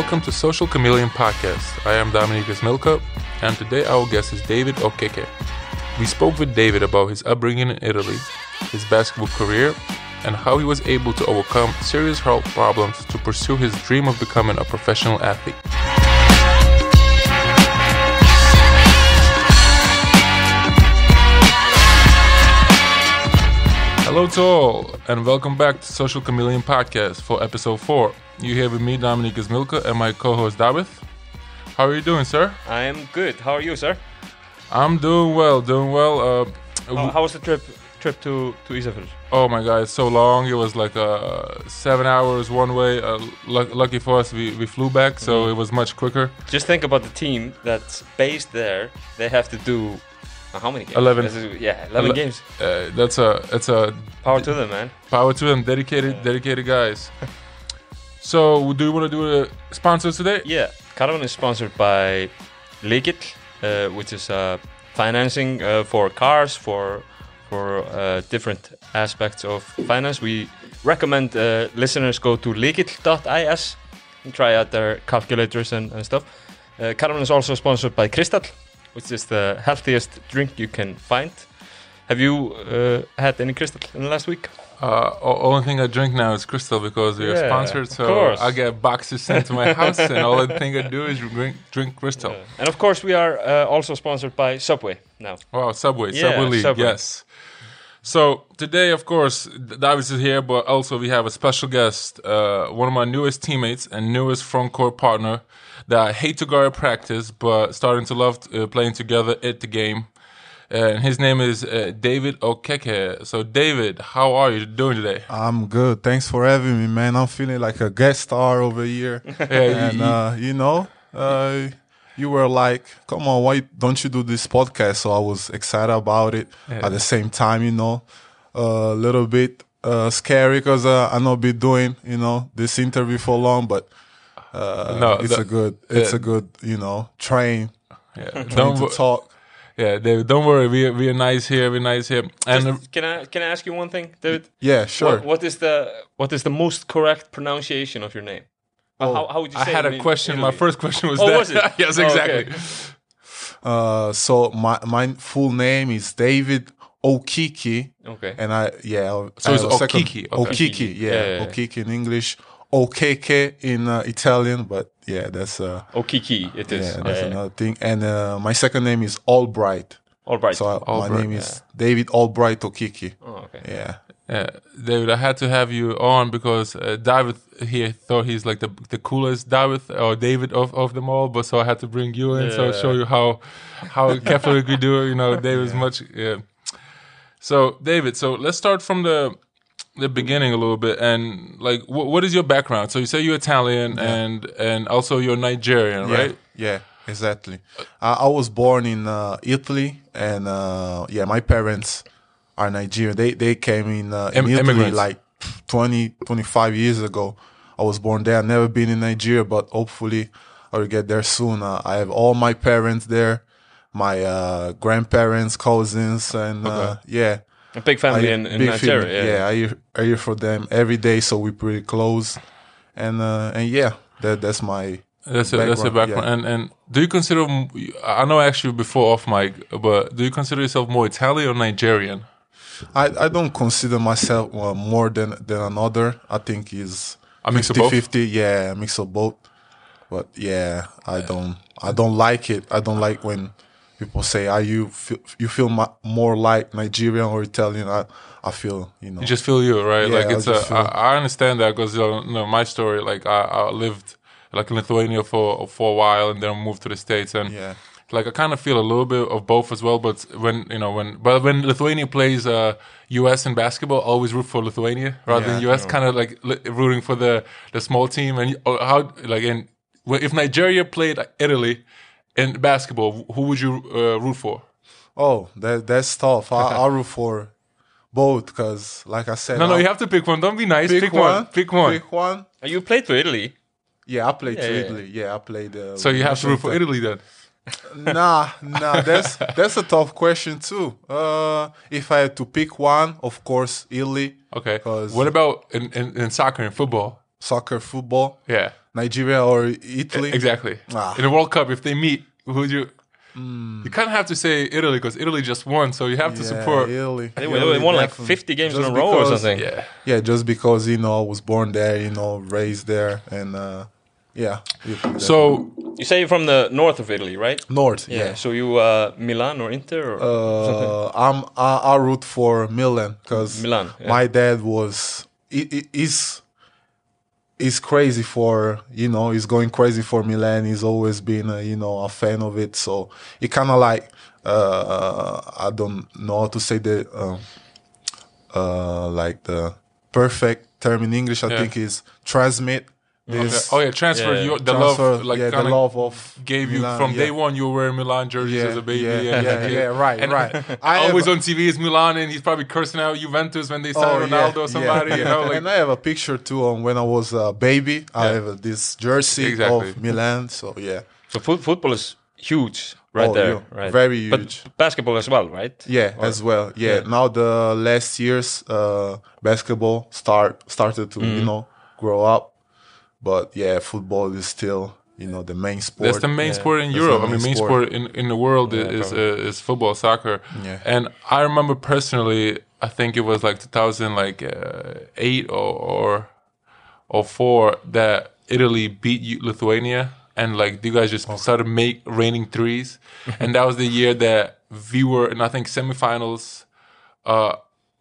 Welcome to Social Chameleon Podcast. I am Dominykas Milka, and today our guest is David Okeke. We spoke with David about his upbringing in Italy, his basketball career, and how he was able to overcome serious health problems to pursue his dream of becoming a professional athlete. Hello to all, and welcome back to Social Chameleon Podcast for episode 4. You're here with me, Dominic Milka, and my co-host David. How are you doing, sir? I am good. How are you, sir? I'm doing well, doing well. Uh, How, how was the trip trip to to Isafjord? oh my god, it's so long. It was like uh, seven hours one way. Uh, luck lucky for us, we, we flew back, so Mhm. it was much quicker. Just think about the team that's based there. They have to do how many games? 11. This is- yeah, eleven Ele- games. Uh, that's a it's a Power to them, man. power to them, dedicated Yeah. dedicated guys. so, do you want to do a sponsors today? Yeah, Caravan is sponsored by Lykill, uh, which is uh, financing uh, for cars for for uh, different aspects of finance. We recommend uh, listeners go to lykill.is and try out their calculators and, and stuff. Uh, Caravan is also sponsored by Crystal, which is the healthiest drink you can find. Have you uh, had any Crystal in the last week? Uh, only thing I drink now is Crystal because we are Yeah, sponsored. So course. I get boxes sent to my house, and all the thing I do is drink drink Crystal. Uh, and of course, we are uh, also sponsored by Subway now. Wow, Subway, Yeah, Subway League, Subway. yes. So today, of course, Davis is here, but also we have a special guest, uh, one of my newest teammates and newest front court partner that I hate to go at practice, but starting to love uh, playing together at the game. And his name is uh, David Okeke. So, David, how are you doing today? I'm good. Thanks for having me, man. I'm feeling like a guest star over here. Yeah, you- and, you- uh, you know, uh, you were like, come on, why don't you do this podcast? So I was excited about it. Yeah. At the same time, you know, a little bit uh, scary because uh, I not be doing, you know, this interview for long, but uh, No, it's the- a good, it's the- a good, you know, train, yeah, train don't, to talk. yeah, David, don't worry. We we are nice here. We're nice here. And Just- can I can I ask you one thing, David? Yeah, sure. What, what is the what is the most correct pronunciation of your name? Oh, how, how would you I had a in question. My first question was Oh, that. was it? yes, Oh, exactly. okay. Uh, so my my full name is David Okiki. Okay. And I yeah. So I it's have a second- Okiki, okay. Okiki, yeah, Yeah, yeah, yeah. Okiki in English, Okeke in uh, Italian, but yeah, that's uh, Okiki, it is. yeah, that's Yeah, yeah. another thing. And uh, my second name is Albright. All right. So I, my Albright, name is David Albright Okiki. oh, okay. Yeah. Yeah, David, I had to have you on because uh, David here thought he's like the the coolest David or David of, of them all, but so I had to bring you in so Yeah. show you how how Catholic we do it. You know, David's much. Yeah. So David, so let's start from the the beginning a little bit and like wh- what is your background? So you say you're Italian and and also you're Nigerian, Yeah, right? Yeah, exactly. I, I was born in uh, Italy, and uh, yeah, my parents are Nigerian. They they came in, uh, in Im- Italy immigrants. like 20, 25 years ago. I was born there. I've never been in Nigeria, but hopefully I will get there soon. Uh, I have all my parents there, my uh, grandparents, cousins, and uh, Okay. yeah. A big family I- in, in big Nigeria. family. yeah. I hear, I hear from them every day, so we're pretty close. And uh, and yeah, that that's my That's a, that's a Background, background. yeah. And and do you consider? I know actually before off mic, but do you consider yourself more Italian or Nigerian? I, I don't consider myself uh, more than than another. I think is A mix of both? 50 Yeah, a mix of both. But yeah, I don't I don't like it. I don't like when people say, "Are you feel, you feel more like Nigerian or Italian?" I I feel you know. You just feel you, right? Yeah, like it's a. I, I understand that because you know my story. Like I, I lived like in Lithuania for for a while and then moved to the states and. yeah, Like I kind of feel a little bit of both as well, but when you know when but when Lithuania plays uh, U.S. in basketball, always root for Lithuania rather than U.S. Kind of like li- rooting for the the small team. And oh, how like in if Nigeria played Italy in basketball, who would you uh, root for? Oh, that that's tough. I, I root for both because, like I said, No, no, I- you have to pick one. Don't be nice. pick, Pick, one. Pick one. Pick one. Uh, You played for Italy. Yeah, I played Yeah, to yeah. Italy. Yeah, I played. Uh, so you have to root for Italy then. nah, nah, that's that's a tough question too. Uh, if I had to pick one, of course, Italy, Okay. What about in, in, in soccer and football? soccer, football. Yeah. Nigeria or Italy. Exactly. Ah. In the World Cup, if they meet, who would you? You kind of have to say Italy because Italy just won, so you have to support. Italy. I think Italy we won like 50 games Just in a row or something. Yeah. Yeah, just because you know I was born there, you know, raised there, and uh, yeah. So You say you're from the north of Italy, right? North, Yeah. yeah. So you uh, Milan or Inter or Uh, I'm I, I root for Milan because Milan, yeah. my dad was he, he- he's crazy for you know he's going crazy for Milan. He's always been a, you know a fan of it. So he kind of like uh, I don't know how to say the um, uh, like the perfect term in English. I Yeah. think is transmit. This oh yeah, transfer Yeah. your the transfer, love, like yeah, the of love of gave you from yeah. day one. You were wearing Milan jerseys Yeah, as a baby. yeah, and, yeah, yeah, right, and right. I have- always on TV is Milan, and he's probably cursing out Juventus when they sign Oh, Ronaldo yeah, or somebody. yeah, You know, like and I have a picture too on when I was a baby. I have uh, this jersey Exactly. of Milan. So yeah, so foot, football is huge right Oh, there, yeah. right? Very But huge. basketball as well, right? yeah, as well. Yeah. yeah. Now the last years, uh, basketball start started to Mm. you know grow up, but yeah, football is still you know the main sport. That's the main Yeah. sport in That's Europe. the I mean, main main sport. sport, in, in the world Yeah, is uh, is football, soccer. Yeah. And I remember personally, I think it was like 2000, like uh, eight or, or or four that Italy beat Lithuania, and like you guys just started make raining threes, and that was the year that we were in I think semifinals. Uh,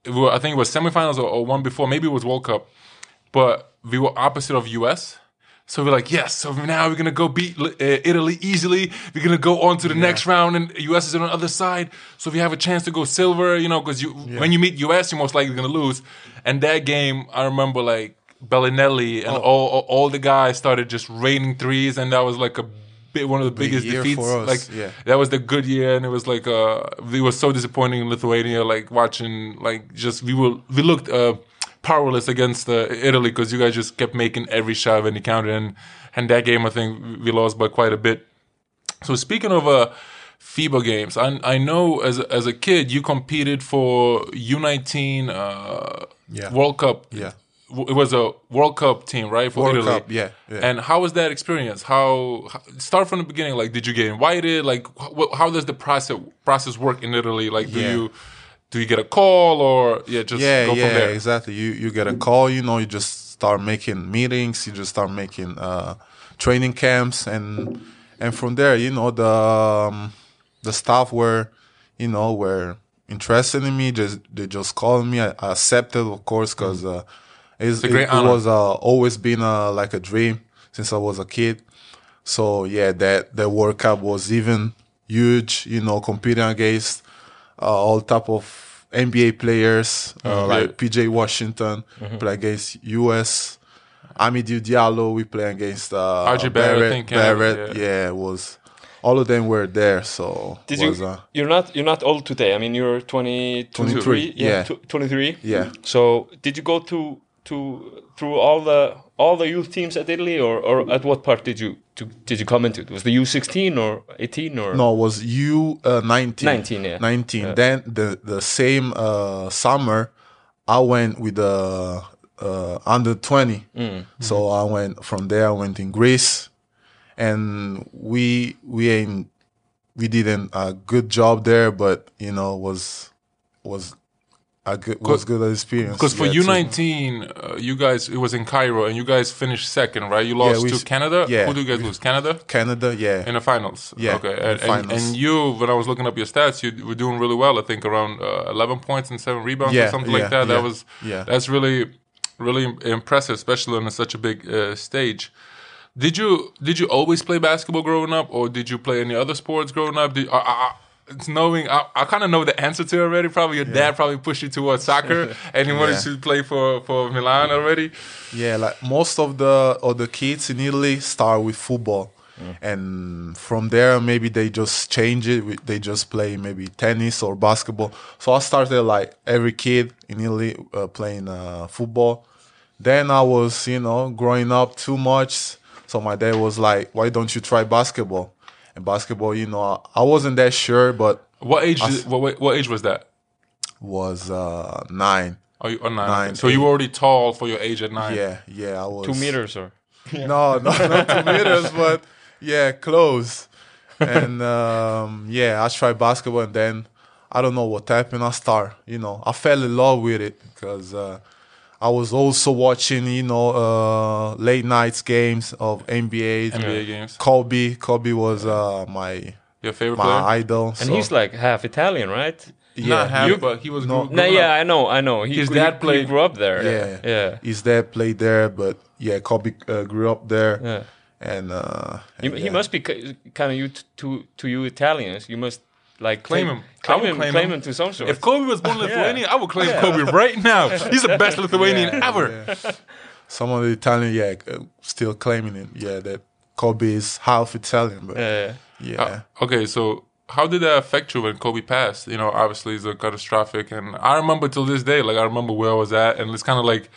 we were, I think it was semifinals or, or one before, maybe it was World Cup, but we were opposite of US. So we're like, yes. So now we're gonna go beat uh, Italy easily. We're gonna go on to the next round, and US is on the other side. So if we have a chance to go silver, you know, because you when you meet US, you're most likely gonna lose. And that game, I remember like Belinelli and all, all all the guys started just raining threes, and that was like a bit one of the Big biggest defeats. for us, Like yeah. that was the good year, and it was like uh, we were so disappointing in Lithuania. Like watching, like just we were we looked uh, powerless against uh, Italy because you guys just kept making every shot when you counted, and and that game I think we lost by quite a bit. So speaking of uh, FIBA games, I I know as a, as a kid you competed for U19 uh, Yeah. World Cup. Yeah. It was a World Cup team, right? For World Italy. Cup, yeah, yeah. And how was that experience? How, how start from the beginning? Like, did you get invited? Like, wh- how does the process process work in Italy? Like, do Yeah. you do you get a call or yeah, just yeah, go yeah, from there? exactly. You you get a call, you know, you just start making meetings, you just start making uh, training camps, and and from there, you know, the um, the staff were, you know, were interested in me. Just they just called me. I, I accepted, of course, because uh, it, great it was uh, always been uh, like a dream since I was a kid. So yeah, that that World Cup was even huge. You know, competing against all type of NBA players uh, Oh, like yeah. PJ Washington play against US. Hamidou Diallo, we play against uh, RJ Barrett, I think, yeah, Barrett, yeah. yeah. it was all of them were there. So Did was, you? uh, You're not. You're not old today. I mean, you're 20, 23, 23, yeah. tw- 23. Yeah. So, did you go to to through all the all the youth teams at Italy, or or at what part did you to, did you come into? Was the U16 or 18 or No, it was you uh, 19. 19, yeah. 19. Then the the same uh, summer, I went with the uh, under 20. Mm. So I went from there. I went in Greece, and we we ain't we did a good job there, but you know was was a good was good experience. Because for U nineteen, uh, you guys it was in Cairo and you guys finished second, right? You lost we to Canada. yeah. Who do you guys lose? Canada Canada, yeah, in the finals. Yeah, Okay. in And, the and, finals. and you, when I was looking up your stats, you were doing really well. I think around uh, eleven points and seven rebounds or Yeah, something yeah, like that. That yeah, was yeah. That's really really im- impressive, especially on such a big uh, stage. Did you did you always play basketball growing up, or did you play any other sports growing up? Did, I, I, knowing, I, I kind of know the answer to it already. Probably your dad probably pushed you towards soccer, and he wanted Yeah. to play for for Milan already. Yeah, like most of the of the kids in Italy start with football, and from there maybe they just change it. They just play maybe tennis or basketball. So I started like every kid in Italy uh, playing uh, football. Then I was, you know, growing up too much. So my dad was like, "Why don't you try basketball?" And basketball, you know, I wasn't that sure, but What age? Did, what what age was that? was uh, nine. Oh, you, oh nine. Nine, okay. So you were already tall for your age at nine. Yeah, yeah, I was two meters or No, no, not two meters, but yeah, close. And um, yeah, I tried basketball, and then I don't know what happened. I start, you know, I fell in love with it because uh, I was also watching, you know, uh, late nights games of NBA. NBA games. Kobe, Kobe was uh, my Your favorite my player? idol. And so, he's like half Italian, right? yeah, Not half, You- but he was No. grew- No, yeah, up. I know, I know. He, His he- dad he played- grew up there. Yeah. yeah, his dad played there, but yeah, Kobe uh, grew up there, yeah. and uh, He, and, he yeah. must be kind of you t- to to you Italians. You must like Claim take- him. I claim would him, claim claim him. him to some sort. If Kobe was born Yeah. Lithuanian, I would claim Kobe right now. He's the best Lithuanian Yeah, ever. yeah. Some of the Italian, yeah, uh, still claiming it. Yeah, that Kobe is half Italian, but Uh, yeah, Uh, okay, so how did that affect you when Kobe passed? You know, obviously it's a catastrophic, and I remember till this day, like I remember where I was at, and it's kind of like,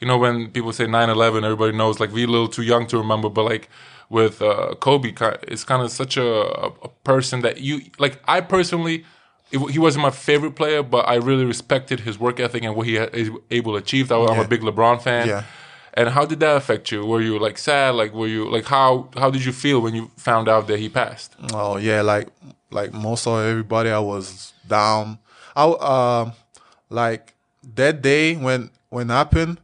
you know, when people say 9/11, everybody knows, like we're a little too young to remember, but like with uh, Kobe, it's kind of such a, a, person that you like. I personally. It, he wasn't my favorite player, but I really respected his work ethic and what he is able to achieve. I, I'm a big LeBron fan. Yeah. And how did that affect you? Were you like sad? Like were you like how how did you feel when you found out that he passed? Oh yeah, like like most of everybody, I was down. I um like that day when when happened,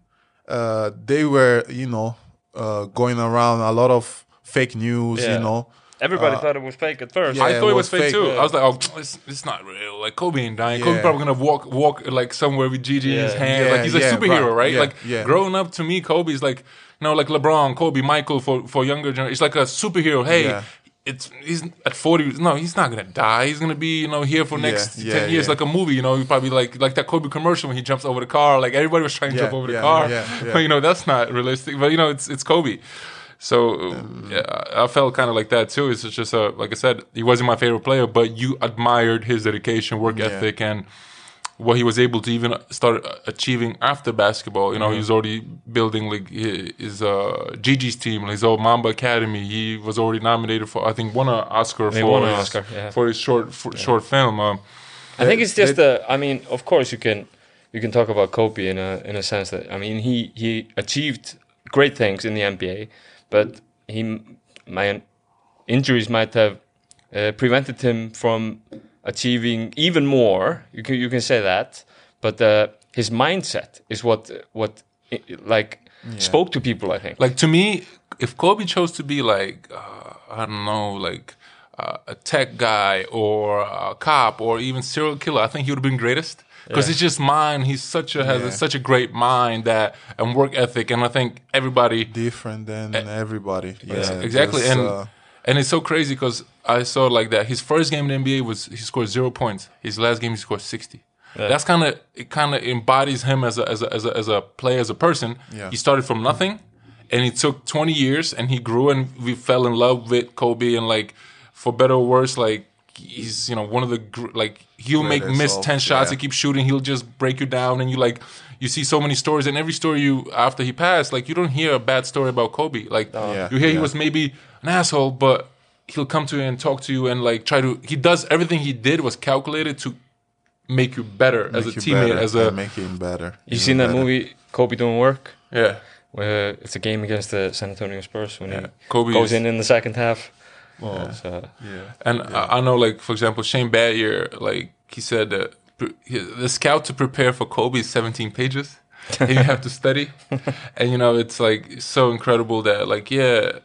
uh, they were you know uh, going around a lot of fake news. Yeah. You know, everybody uh, thought it was fake at first. yeah, I thought it it was was fake, fake, too. yeah. I was like, oh, it's, it's not real. Like Kobe ain't dying. Kobe probably gonna walk walk like somewhere with Gigi in his Yeah. hands. Yeah, like he's a yeah, superhero, right. right? Yeah, like yeah. growing up to me, Kobe's like you know like LeBron, Kobe, Michael for for younger generation. It's like a superhero. Hey. Yeah. It's he's at forty. No, he's not gonna die. He's gonna be you know here for next yeah, ten years, yeah. like a movie. You know, you probably like like that Kobe commercial when he jumps over the car. Like everybody was trying to Yeah, jump over the car, yeah, yeah. but you know that's not realistic. But you know it's it's Kobe. So yeah, I felt kind of like that too. It's just a like I said, he wasn't my favorite player, but you admired his dedication, work Yeah. ethic, and what he was able to even start achieving after basketball. You know, he was already building like his uh, Gigi's team, his old Mamba Academy. He was already nominated for, I think, won an Oscar He for won an his, Oscar, yeah. for his short for, short film. Um, I think it's just the. I mean, of course, you can you can talk about Kobe in a in a sense that I mean he he achieved great things in the NBA, but he my injuries might have uh, prevented him from achieving even more. You can you can say that, but uh, his mindset is what what like spoke to people. I think. like to me, if Kobe chose to be like uh, I don't know, like uh, a tech guy or a cop or even serial killer, I think he would have been greatest because Yeah. it's just mind. He's such a has a, such a great mind that and work ethic, and I think everybody different than everybody. Yeah, exactly just, and. uh, and it's so crazy because I saw like that. His first game in the NBA was he scored zero points. His last game he scored sixty. That's kind of it. Kind of embodies him as a as a as a as a player as a person. Yeah. He started from nothing, and it took twenty years, and he grew, and we fell in love with Kobe, and like for better or worse, like he's you know one of the gr- like he'll make Greatest miss of- ten shots yeah. and keep shooting. He'll just break you down, and you like you see so many stories, and every story you after he passed, like you don't hear a bad story about Kobe. Like Yeah, you hear he was maybe an asshole, but he'll come to you and talk to you and like try to. He does everything he did was calculated to make you better as a teammate, better as a and make him better. You even seen that better. movie Kobe Doin' Work? yeah. Where it's a game against the San Antonio Spurs when Yeah. he Kobe goes is- in in the second half. Well, So, uh, Yeah. And I, I know, like for example, Shane Battier, like he said that the scout to prepare for Kobe is 17 pages, and you have to study. And you know, it's like so incredible that like yeah,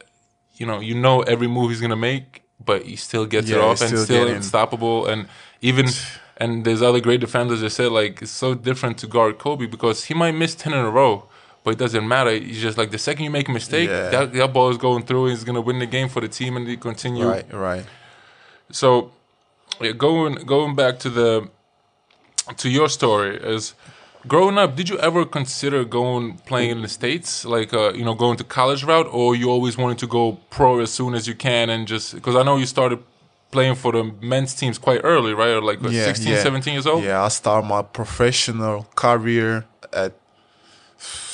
you know, you know every move he's gonna make, but he still gets it off and still unstoppable. And even and there's other great defenders that said like it's so different to guard Kobe because he might miss 10 in a row. But it doesn't matter. He's just like the second you make a mistake, Yeah. that, that ball is going through. He's gonna win the game for the team, and they continue Right, right. so yeah, going going back to the to your story is growing up did you ever consider going playing in the states like uh, you know going to college route or you always wanted to go pro as soon as you can and just because i know you started playing for the men's teams quite early right or like what, 16 17 years old Yeah, I started my professional career at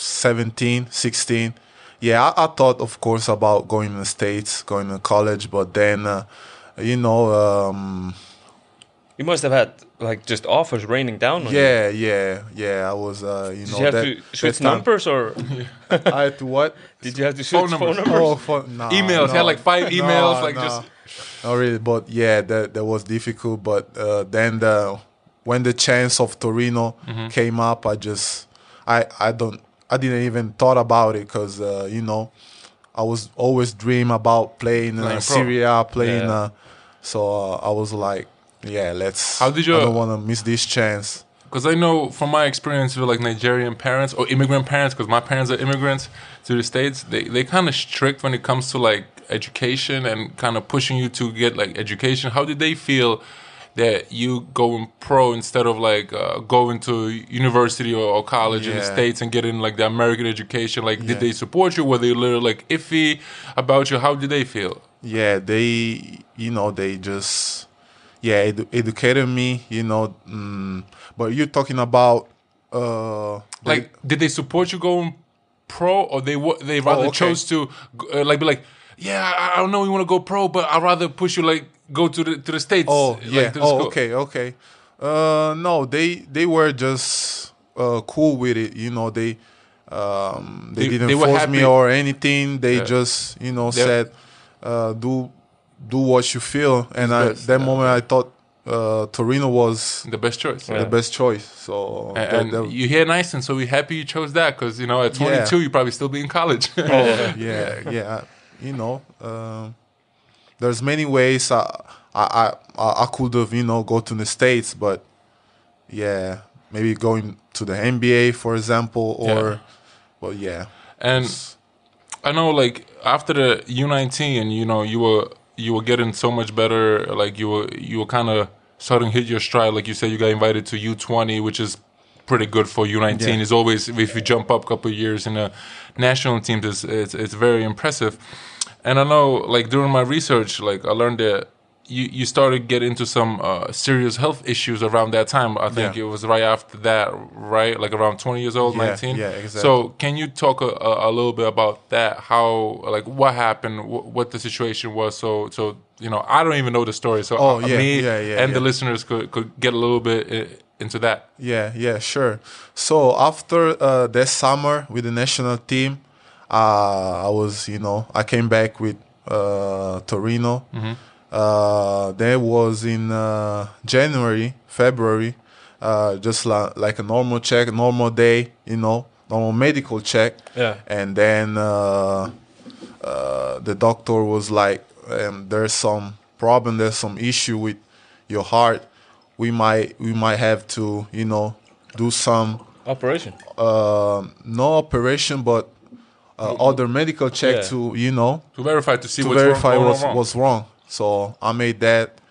17, 16. Yeah, I, I thought, of course, about going to the States, going to college, but then, uh, you know, um, You must have had like just offers raining down on you. Yeah, yeah, yeah. I was, uh, you Did know, you have that, to switch numbers or I had to what? did you have to switch Phone phone numbers. numbers? Oh, phone, nah, Emails. He had like five no, emails, like no. just Not really, but yeah, that that was difficult. But uh, then the when the chance of Torino Mm-hmm. came up, I just I I don't I didn't even thought about it because uh, you know I was always dream about playing, Playing uh, pro. Serie playing. Yeah. Uh, so uh, I was like, yeah, let's. How did you- I don't want to miss this chance. Because I know from my experience with like Nigerian parents or immigrant parents, because my parents are immigrants to the states, they they kind of strict when it comes to like education and kind of pushing you to get like education. How did they feel that you going pro instead of like uh, going to university or, or college in the states and getting like the American education? Like, Yeah. did they support you? Were they a little like iffy about you? How did they feel? yeah they you know they just yeah edu- educated me you know mm, but you're talking about uh they- like did they support you going pro or they they rather Oh, okay. chose to uh, like be like yeah I, I don't know you want to go pro but I'd rather push you like go to the to the states oh like, yeah to the oh school. okay okay uh no they they were just uh cool with it you know they um they, They- didn't they force me or anything they Yeah. just you know said uh do do what you feel and I, best, that yeah. moment i thought uh torino was the best choice Yeah. the best choice so and, that- that- you hear nice and so we're happy you chose that because you know at 22 Yeah. you probably still be in college Oh, yeah, yeah. You know, um, there's many ways I, I, I, I could have, you know, go to the states, but yeah, maybe going to the NBA, for example, or, Yeah. well, yeah, and I know like after the U19 you know you were you were getting so much better like you were you were kind of starting to hit your stride like you said you got invited to U20 which is pretty good for U19 Yeah. It's always if you jump up a couple of years in the national teams it's, it's it's very impressive and I know like during my research like I learned that you, you started get into some uh, serious health issues around that time. I think Yeah. it was right after that, right? Like around 20 years old, Yeah, 19. yeah, exactly. So can you talk a, a, a little bit about that? How like what happened? Wh- what the situation was? So so you know I don't even know the story. So Oh, uh, yeah, me yeah, yeah, and the listeners could could get a little bit i- into that. Yeah, yeah, sure. So after uh, that summer with the national team, uh, I was, you know, I came back with uh, Torino. Uh, that was in uh, January, February, uh, just la- like a normal check, normal day, you know, normal medical check. Yeah. And then uh, uh, the doctor was like, um, "There's some problem. There's some issue with your heart. We might we might have to, you know, do some Operation. uh, no operation, but uh, other medical check Yeah. to, you know, To verify to see to what's verify wrong, what's wrong. what's wrong. So I made that,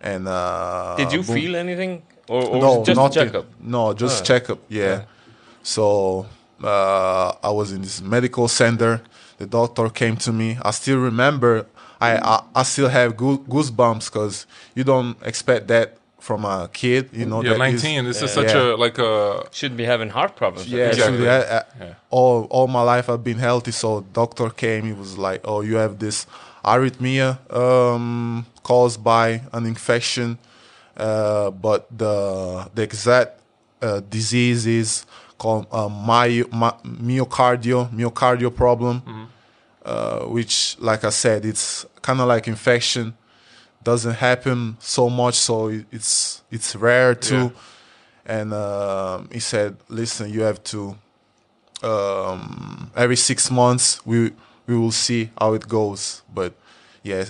and uh, Did you boom. feel anything, or, or no, just nothing. checkup? No, just Ah. checkup. Yeah. So uh, I was in this medical center. The doctor came to me. I still remember. I I, I still have goosebumps because you don't expect that from a kid. You know. Yeah, that is- 19. This is Yeah. such a like a Shouldn't be having heart problems. Yeah, Exactly. actually, I, I, Yeah. all all my life I've been healthy. So doctor came, he was like, "Oh, you have this arrhythmia um, caused by an infection, uh, but the the exact uh, disease is called uh, myo, my, myocardial myocardial problem, uh, which, like I said, it's kind of like infection. Doesn't happen so much, so it's it's rare too Yeah. and um, he said, "Listen, you have to um, every six months we we will see how it goes." But yeah,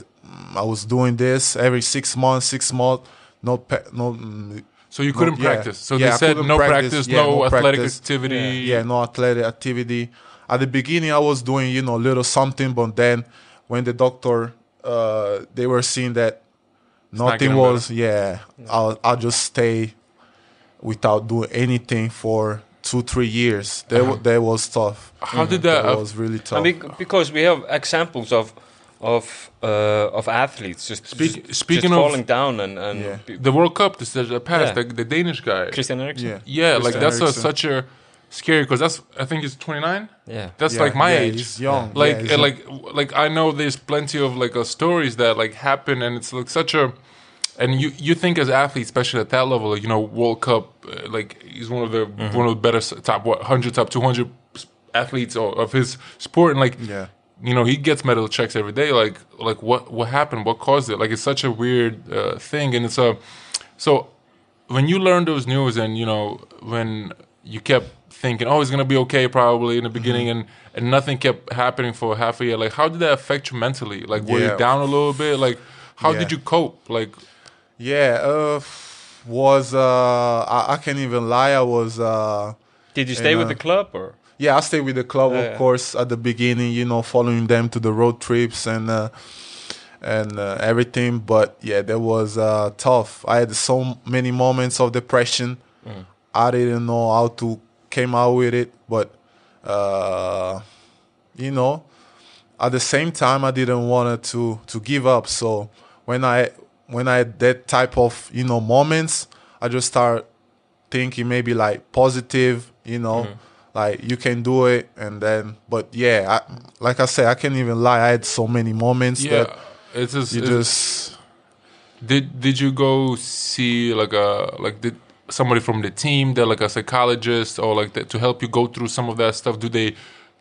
I was doing this every six months, six months. No, no. mm, so you couldn't No, yeah. practice. So Yeah, they said no practice. practice, Yeah, no, no athletic practice. activity. Yeah, no athletic activity. At the beginning, I was doing you know little something, but then when the doctor uh, they were seeing that not nothing was, yeah, I'll I'll just stay without doing anything for two three years. That wa- that was tough. How did that? That uh, was really tough. I mean, because we have examples of of uh, of athletes just, Speak- just, speaking just of- falling down and and Yeah. the World Cup, this is the past, Yeah. the, the Danish guy. Christian Eriksen. yeah, Yeah, like that's a, such a scary because that's I think he's 29. yeah. That's Yeah, like my yeah, age. he's young. Like Yeah, he's uh, young. like like I know there's plenty of like uh, stories that like happen and it's like such a And you you think as athletes, especially at that level, like, you know, World Cup, uh, like he's one of the Mm-hmm. one of the better top what hundred top two hundred athletes o- of his sport, and like Yeah. you know he gets medal checks every day. Like like what what happened? What caused it? Like it's such a weird uh, thing, and it's a so when you learn those news, and you know when you kept thinking, oh, it's gonna be okay probably in the beginning, Mm-hmm. and and nothing kept happening for half a year. Like how did that affect you mentally? Like were Yeah. you down a little bit? Like how Yeah. did you cope? Like Yeah, uh, was uh, I, I can't even lie. I was uh, Did you stay And, with uh, the club or? yeah, I stayed with the club, Yeah. of course, at the beginning. You know, following them to the road trips and uh, and uh, everything. But yeah, that was uh, tough. I had so many moments of depression. I didn't know how to came out with it, but uh, you know, at the same time, I didn't want to to give up. So when I when I had that type of you know moments, I just start thinking maybe like positive, you know, like you can do it, and then. But yeah, I, like I said, I can't even lie. I had so many moments yeah, that it's just, you it's- just Did did you go see like a like did somebody from the team that like a psychologist or like that to help you go through some of that stuff? Do they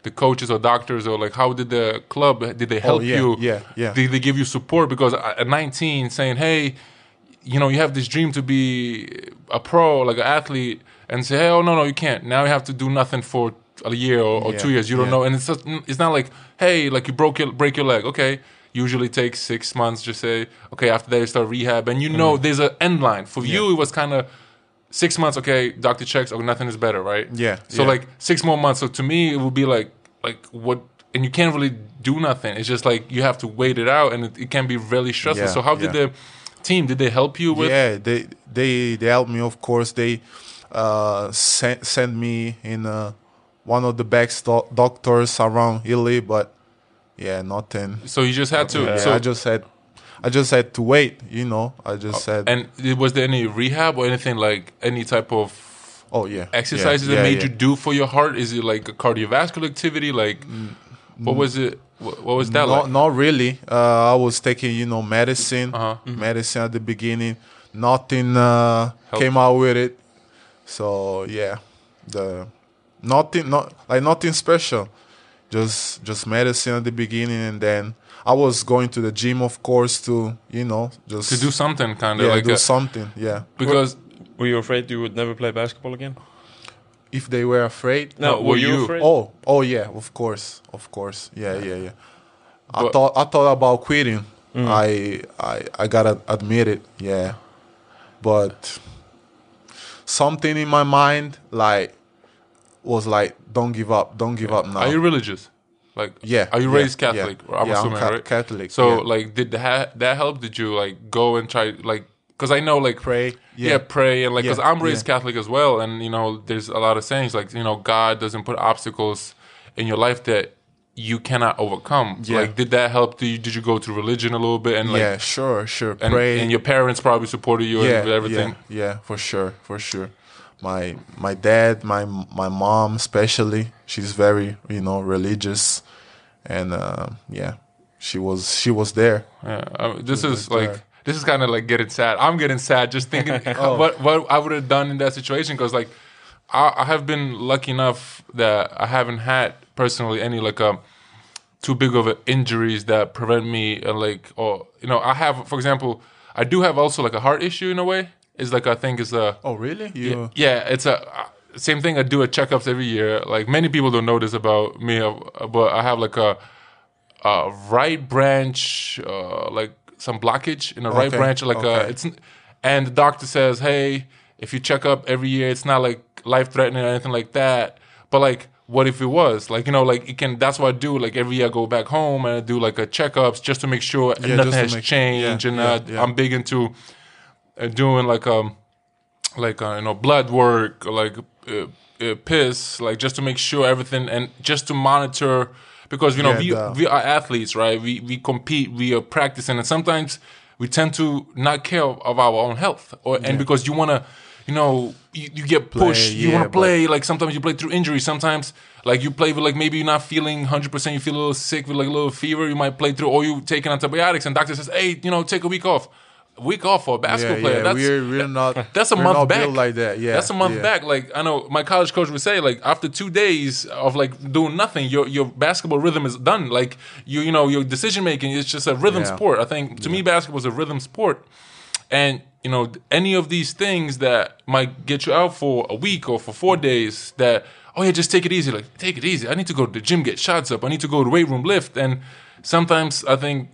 the coaches or doctors or like how did the club did they help Oh, yeah, you? yeah, yeah. Did they give you support because at 19 saying hey, you know you have this dream to be a pro like an athlete and say hey oh no no you can't now you have to do nothing for a year or, or Yeah, two years you don't yeah. know and it's just, it's not like hey like you broke your break your leg okay usually takes six months just say okay after that you start rehab and you know Mm-hmm. there's an end line for you it was kind of six months okay doctor checks or nothing is better right? Yeah, so yeah. like six more months. So to me it would be like like what and you can't really do nothing. It's just like you have to wait it out and it, it can be really stressful. Yeah, so how did yeah. the team did they help you with yeah they they they helped me of course. They uh sent sent me in uh one of the best do- doctors around Italy but yeah nothing. So you just had to yeah, so I just had I just had to wait you know I just said and was there any rehab or anything like any type of oh yeah exercises yeah, that yeah, made yeah. you do for your heart? Is it like a cardiovascular activity? Like, what was it? What, was that not, like? not really. Uh, I was taking, you know, medicine, Uh-huh. medicine at the beginning. Nothing uh, came out with it. So yeah, the nothing, not like nothing special. Just just medicine at the beginning, and then I was going to the gym, of course, to you know just To do something kind of yeah, like do a, something. Yeah, because Were you afraid you would never play basketball again? if they were afraid. No, were were you, you- afraid? Oh, oh yeah, of course, of course. Yeah, yeah, yeah. I But- thought I thought about quitting. Mm. I I I gotta admit it. Yeah, but something in my mind like was like, don't give up, don't give up now. are you religious? Like, yeah. are you yeah, raised. Catholic? Or I'm yeah, assuming, ca- right? Catholic. So, yeah. like, did that that help? Did you like go and try like? Because I know like pray. yeah, Yeah, pray and like because Yeah, I'm raised Catholic as well, and you know, there's a lot of sayings like you know, God doesn't put obstacles in your life that you cannot overcome. Yeah. Like, did that help? Did you, did you go to religion a little bit and like yeah, sure, sure. and, pray. and your parents probably supported you yeah, and everything. Yeah, yeah, for sure, for sure. My my dad, my my mom, especially, she's very you know religious, and uh, yeah, she was she was there. Yeah, I mean, this is like that. this is kind of like getting sad. I'm getting sad just thinking Oh. what what I would have done in that situation because like I, I have been lucky enough that I haven't had personally any like um too big of injuries that prevent me uh, like or you know I have for example I do have also like a heart issue in a way. It's like I think it's a Oh, really? You? yeah, it's a uh, same thing. I do a checkups every year. Like many people don't know this about me, uh, but I have like a, a right branch, uh, like some blockage in a right branch. Like a, it's, and the doctor says, hey, if you check up every year, it's not like life threatening or anything like that. But like, what if it was? Like you know, like it can. That's what I do. Like every year, I go back home and I do like a checkups just to make sure Yeah, nothing has make- changed. yeah, and yeah, uh. I'm big into uh, doing like um like uh, you know blood work or like uh, uh, piss like just to make sure everything and just to monitor because you know Yeah, we the- we are athletes right? We we compete we are practicing and sometimes we tend to not care of, our own health or and because you want to you know you, you get pushed you yeah, want to play like sometimes you play through injury sometimes like you play with like maybe you're not feeling 100% you feel a little sick with like a little fever you might play through or you taking antibiotics and doctor says hey you know take a week off week off for a basketball yeah, player. yeah, that's we're we're not. that's a month back. like that. Yeah, that's a month yeah. back. Like I know my college coach would say, like after two days of like doing nothing, your your basketball rhythm is done. Like you you know your decision making is just a rhythm sport. I think to me basketball is a rhythm sport, and you know any of these things that might get you out for a week or for four days that oh yeah just take it easy like take it easy. I need to go to the gym get shots up. I need to go to the weight room lift and sometimes I think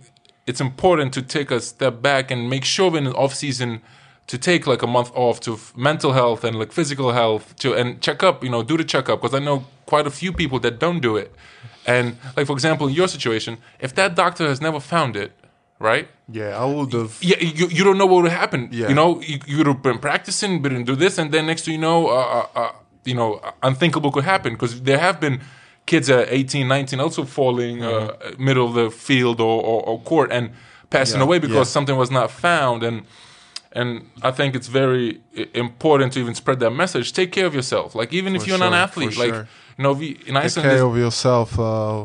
it's important to take a step back and make sure in the off season to take like a month off to f- mental health and like physical health to and check up you know do the checkup because i know quite a few people that don't do it and like for example in your situation if that doctor has never found it right Yeah, I would have. yeah you, you don't know what would happen Yeah. you know you, you would have been practicing but didn't do this and then next thing you know uh, uh, uh, you know unthinkable could happen because there have been kids at 18 19 also falling uh, middle of the field or, or, or court and passing Yeah, away because yeah. something was not found and and I think it's very important to even spread that message. Take care of yourself. Like even if you're not an athlete, like sure. you know, we, in Take care of yourself, uh,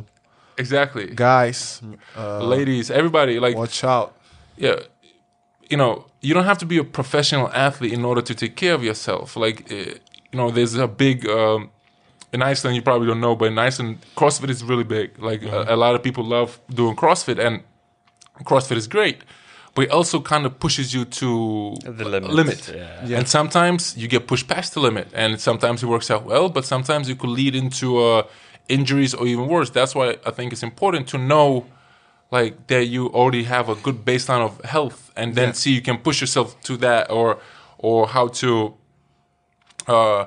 exactly, guys. Uh, ladies, everybody, like watch out. yeah, you know, you don't have to be a professional athlete in order to take care of yourself. Like, uh, you know, there's a big um, in Iceland. You probably don't know, but in Iceland, CrossFit is really big. Like, a, a lot of people love doing CrossFit, and CrossFit is great. But it also kind of pushes you to The limit, limit. yeah. And sometimes you get pushed past the limit, and sometimes it works out well, but sometimes it could lead into uh, injuries or even worse. That's why I think it's important to know like that you already have a good baseline of health and then Yeah. see you can push yourself to that or or how to uh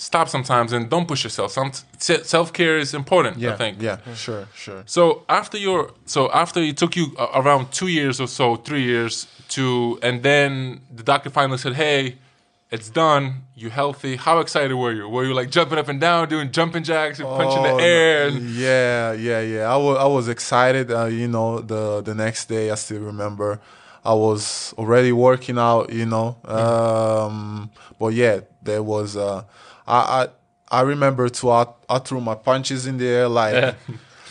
stop sometimes and don't push yourself some self-care is important Yeah, i think Yeah, sure, sure. so after your so after it took you uh, around two years or so three years to and then the doctor finally said hey it's done you're healthy how excited were you were you like jumping up and down doing jumping jacks and punching Oh, the air and Yeah, yeah, yeah. I was I was excited. Uh, you know, the the next day I still remember. I was already working out. You know, um, but yeah, there was. Uh, I I I remember too. I, I threw my punches in the air like.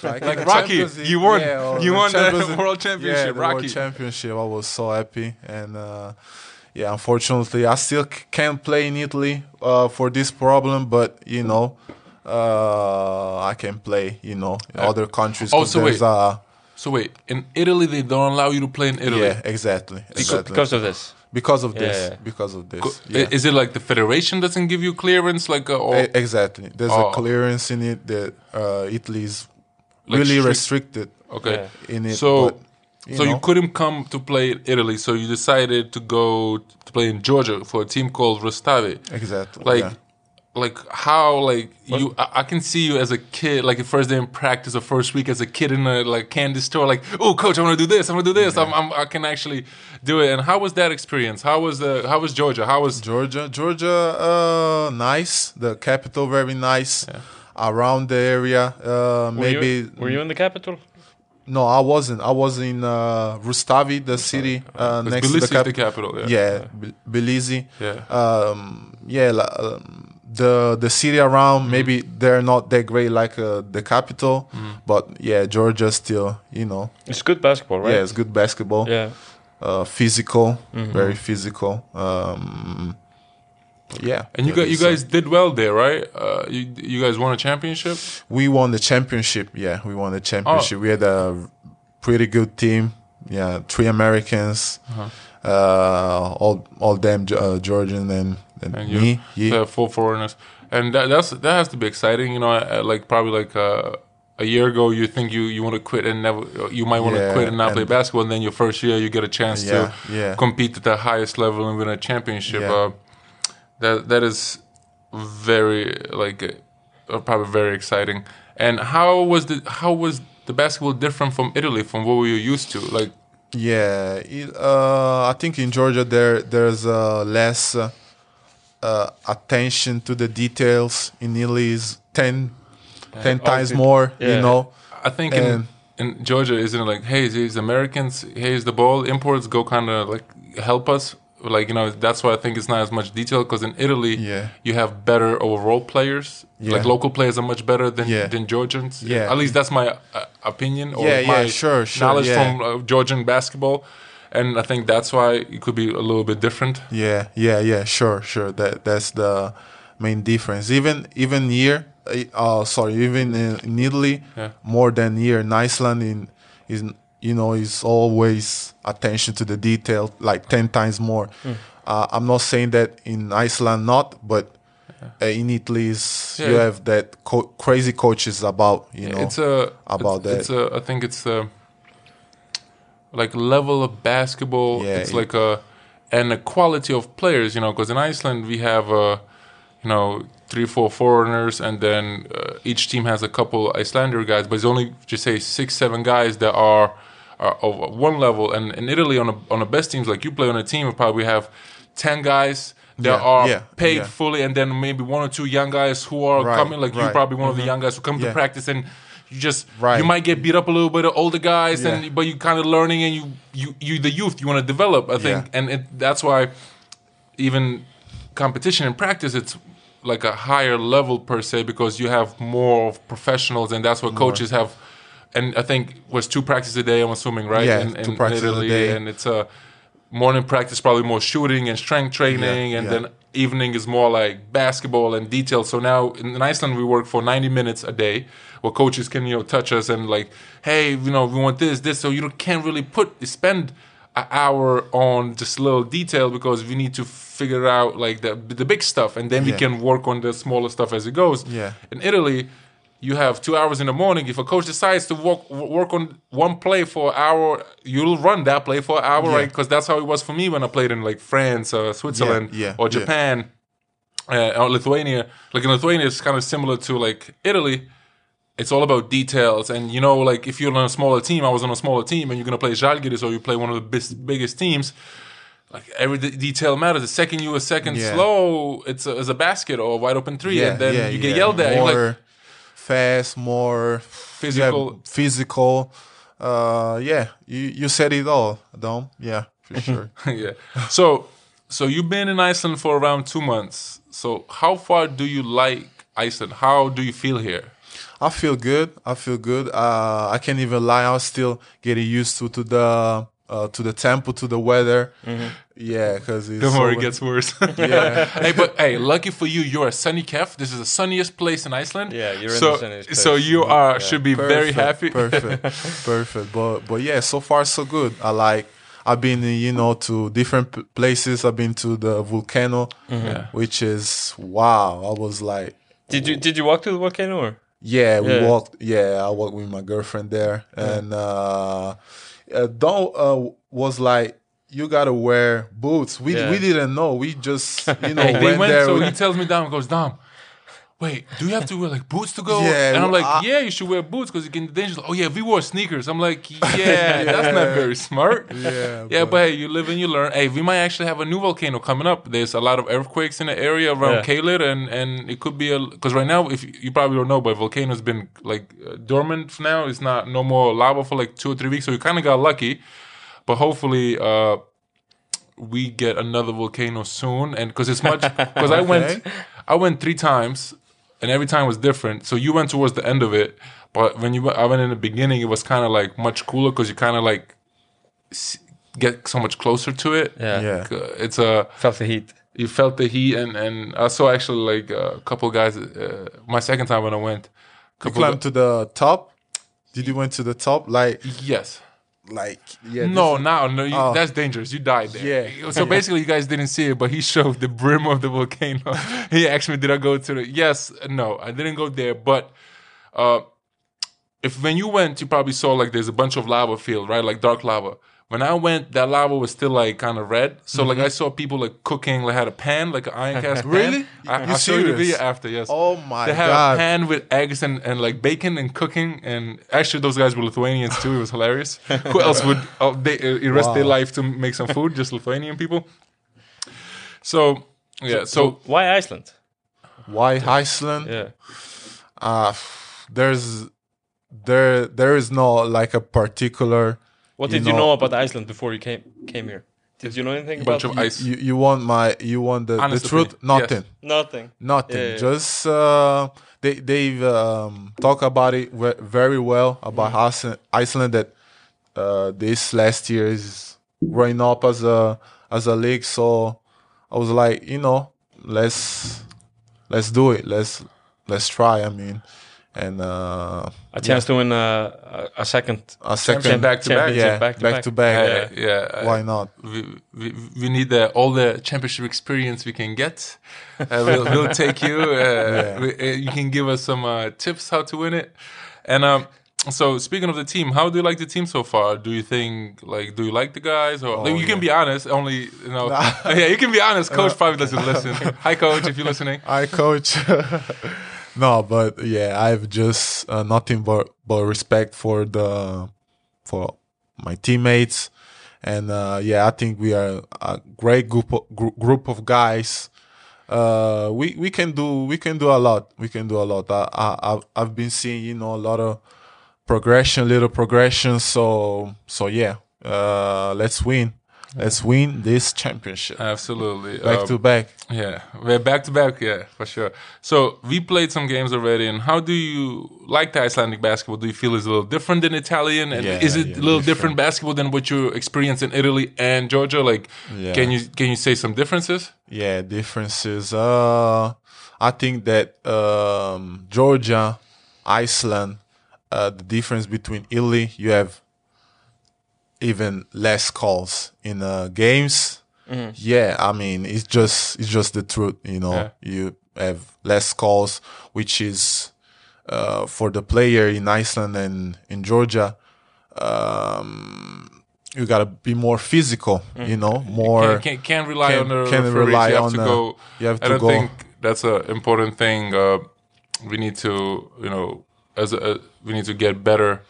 Like, Like Rocky, Champions you won. or You the won the Champions League. World Championship, Yeah, the Rocky. World Championship. I was so happy, and uh, yeah, unfortunately, I still c- can't play in Italy uh, for this problem. But you know, uh, I can play. You know, in other countries. Oh, 'cause so wait. Uh, So wait, in Italy they don't allow you to play in Italy. yeah, exactly. exactly. because of this. Because of this. Yeah. Because of this. Yeah. Is it like the federation doesn't give you clearance, like uh, or exactly. There's Oh. a clearance in it that uh, Italy is Like really strict- restricted okay? Yeah. in it. So, but, so you couldn't come to play in Italy, so you decided to go to play in Georgia for a team called Rustavi. exactly Like. Like how like you? I, I can see you as a kid, like the first day in practice or first week as a kid in a like candy store, like, oh, coach, I want to do this, I want to do this. I'm, I'm, I can actually do it. And how was that experience? How was the? How was Georgia? How was Georgia, Georgia, uh, nice. The capital, very nice. Around the area, uh, Were maybe. you, were you in the capital? No, I wasn't. I was in uh, Rustavi, the city uh, next Tbilisi to the, cap- the capital? Yeah. Yeah, Bil- Belize. Yeah. Um, yeah, la- um, the the city around Mm-hmm. maybe they're not that great like uh, the capital, Mm-hmm. but yeah, Georgia still, you know, It's good basketball, right? yeah, it's good basketball. Yeah. Uh, physical, Mm-hmm. very physical. Um, yeah, And you guys, you guys did well there, right? Uh, you, you guys won a championship. we won the championship. Yeah, we won the Oh. championship. We had a pretty good team. Yeah, three Americans, Uh-huh. uh, all all them uh, Georgian and, and, and you, me. Yeah, the full foreigners, and that, that's that has to be exciting. You know, uh, like probably like uh, a year ago, you think you you want to quit and never, you might want to quit and not play basketball, and then your first year you get a chance Yeah, to yeah. compete at the highest level and win a championship. Yeah. Uh, that that is very like uh, probably very exciting. And how was the how was the basketball different from Italy from what were you used to? Like yeah. It, uh, I think in Georgia there there's uh, less uh, uh, attention to the details. In Italy is 10, 10 times more. yeah. You know. I think in, And- in Georgia, isn't it like, hey, these Americans, here's the ball, imports go kind of like help us. Like, you know, that's why I think it's not as much detail because in Italy, Yeah. you have better overall players. Yeah. Like, local players are much better than, Yeah. than Georgians. Yeah. At least that's my uh, opinion or my sure, sure, knowledge from uh, Georgian basketball. And I think that's why it could be a little bit different. Yeah, yeah, yeah. Sure, sure. That that's the main difference. Even even here, uh, sorry, even in, in Italy, Yeah. more than here in Iceland, in is you know is always attention to the detail, like ten times more. Hmm. Uh, I'm not saying that in Iceland not, but uh, in Italy is you Yeah. have that co- crazy coaches about you know it's a about it's, that. It's a I think it's a like level of basketball. Yeah, it's it- like a and the quality of players. You know, because in Iceland we have uh, you know three four foreigners, and then uh, each team has a couple Icelander guys, but it's only just say six seven guys that are. Are of one level, and in Italy, on a, on the best teams, like you play on a team, we probably have ten guys that Yeah, are yeah, paid yeah. fully, and then maybe one or two young guys who are Right, coming. Like you, probably one of the young guys who come to practice, and you just Right. you might get beat up a little bit of older guys, Yeah. and but you kind of learning, and you you you the youth you want to develop. I think, Yeah. and it, that's why even competition and practice, it's like a higher level per se because you have more of professionals, and that's what coaches have. And I think was two practices a day. I'm assuming, right? Yeah, in, two in practices a Italy, day. and it's a morning practice probably more shooting and strength training, Yeah, and yeah. then evening is more like basketball and detail. So now in, Iceland we work for 90 minutes a day, where coaches can you know touch us and like, hey, you know we want this, this. So you can't really put spend an hour on just little detail because we need to figure out like the the big stuff, and then we can work on the smaller stuff as it goes. Yeah. In Italy. You have two hours in the morning. If a coach decides to work work on one play for an hour, you'll run that play for an hour, Yeah. right? Because that's how it was for me when I played in like France, uh, Switzerland, yeah, or yeah. Japan, uh, or Lithuania. Like in Lithuania, it's kind of similar to like Italy. It's all about details, and you know, like if you're on a smaller team, I was on a smaller team, and you're gonna play Žalgiris or you play one of the biggest teams. Like every de- detail matters. The second you a second Yeah. slow, it's a, it's a basket or a wide open three, and then you get yeah. yelled at. More You're like, fast, more Physical. yeah, physical. Uh, yeah, you you said it all, Dom. Yeah, for sure. yeah. So, so you've been in Iceland for around two months. So, how far do you like Iceland? How do you feel here? I feel good. I feel good. Uh, I can't even lie. I'm still getting used to to the uh, to the temple, to the weather. Yeah, because it's The more it gets worse. Yeah. hey, but hey, lucky for you, you're a sunny Kef. This is the sunniest place in Iceland. Yeah, you're in so, the sunniest So place. you are Yeah. should be very happy. Perfect, perfect. But but yeah, so far so good. I like. I've been you know to different places. I've been to the volcano, Yeah. which is wow. I was like, Did you did you walk to the volcano or? yeah, we Yeah. walked. Yeah, I walked with my girlfriend there, and uh, uh Dom uh, was like. You gotta wear boots. We Yeah. we didn't know. We just you know went went. there. so he tells me, Dom goes, Dom. Wait, do you have to wear like boots to go? Yeah, and I'm like, I- yeah, you should wear boots because you can dangerous. Oh yeah, we wore sneakers. I'm like, yeah, that's not very smart. Yeah, yeah, but, hey, you live and you learn. Hey, we might actually have a new volcano coming up. There's a lot of earthquakes in the area around Yeah. Kalit, and and it could be a because right now, if you, you probably don't know, but volcano's been like uh, dormant now. It's not no more lava for like two or three weeks, so you kind of got lucky. But hopefully, uh, we get another volcano soon, and because it's much because I went, I went three times, and every time was different. So you went towards the end of it, but when you went, I went in the beginning, it was kind of like much cooler because you kind of like get so much closer to it. Yeah. yeah, Uh, It's a Felt the heat. you felt the heat, and and I saw actually like a couple guys. Uh, my second time when I went, you couple climbed to the top. Did you went to the top? Like yes. Like yeah. No, this- no, no. You, Oh. That's dangerous. You died there. Yeah. So basically, you guys didn't see it, but he showed the brim of the volcano. he asked me, "Did I go to the?" Yes, no, I didn't go there. But uh, if when you went, you probably saw like there's a bunch of lava field, right? Like dark lava. When I went, that lava was still like kind of red. So like I saw people like cooking, like had a pan, like an iron cast. pan. Really? I, You I'll show you the video after. Yes. Oh my god. They have god! a pan with eggs and, and like bacon and cooking, and actually those guys were Lithuanians too. It was hilarious. Who else would uh, they uh, risk their life to make some food? Just Lithuanian people. So yeah, so, Why Iceland? Why Iceland? Yeah. Uh there's there there is no like a particular. What You did you know- know about Iceland before you came came here? Did you know anything bunch about of ice. You you want my you want the, Honest the truth? opinion, Nothing. Nothing. Nothing. Yeah, yeah. Just uh, they they've um, talk about it very well about Mm. Iceland, Iceland. That uh, this last year is growing up as a as a league. So I was like, you know, let's let's do it. Let's let's try. I mean, and uh, A chance to win a, a, a second a second back to back. yeah, back to back back. to back. Yeah, yeah. Why not? we, we, we need the, all the championship experience we can get. Uh, we'll, we'll take you. Uh, we, uh, you can give us some uh, tips how to win it. And um, so, speaking of the team, how do you like the team so far? Do you think like do you like the guys or like, you can be honest? Only you know, yeah, you can be honest. Coach probably doesn't listen. Hi, coach, if you're listening. hi coach. No, but yeah, I have just uh, nothing but but respect for the for my teammates, and uh, yeah, I think we are a great group of, gr- group of guys. Uh, we we can do we can do a lot. We can do a lot. I, I I've- I've been seeing you know a lot of progression, little progression. So so yeah, uh, let's win. Let's win this championship Absolutely. back Um, to back. Yeah, we're back to back. Yeah, for sure. So we played some games already. And how do you like the Icelandic basketball? Do you feel it's a little different than Italian? And Yeah, is it yeah, a little different. different. basketball than what you experience in Italy and Georgia? Like, Yeah. can you can you say some differences? Yeah, differences. Uh, I think that um, Georgia, Iceland, uh, the difference between Italy, you have even less calls in uh, games. Yeah, I mean it's just it's just the truth. You know, Yeah. you have less calls, which is uh, for the player in Iceland and in Georgia. Um, you gotta be more physical. You know, more Can't, can't, can't rely can- on the can referees. rely you have on to the- go. you have to I go. think that's an important thing. Uh, we need to, you know, as a, we need to get better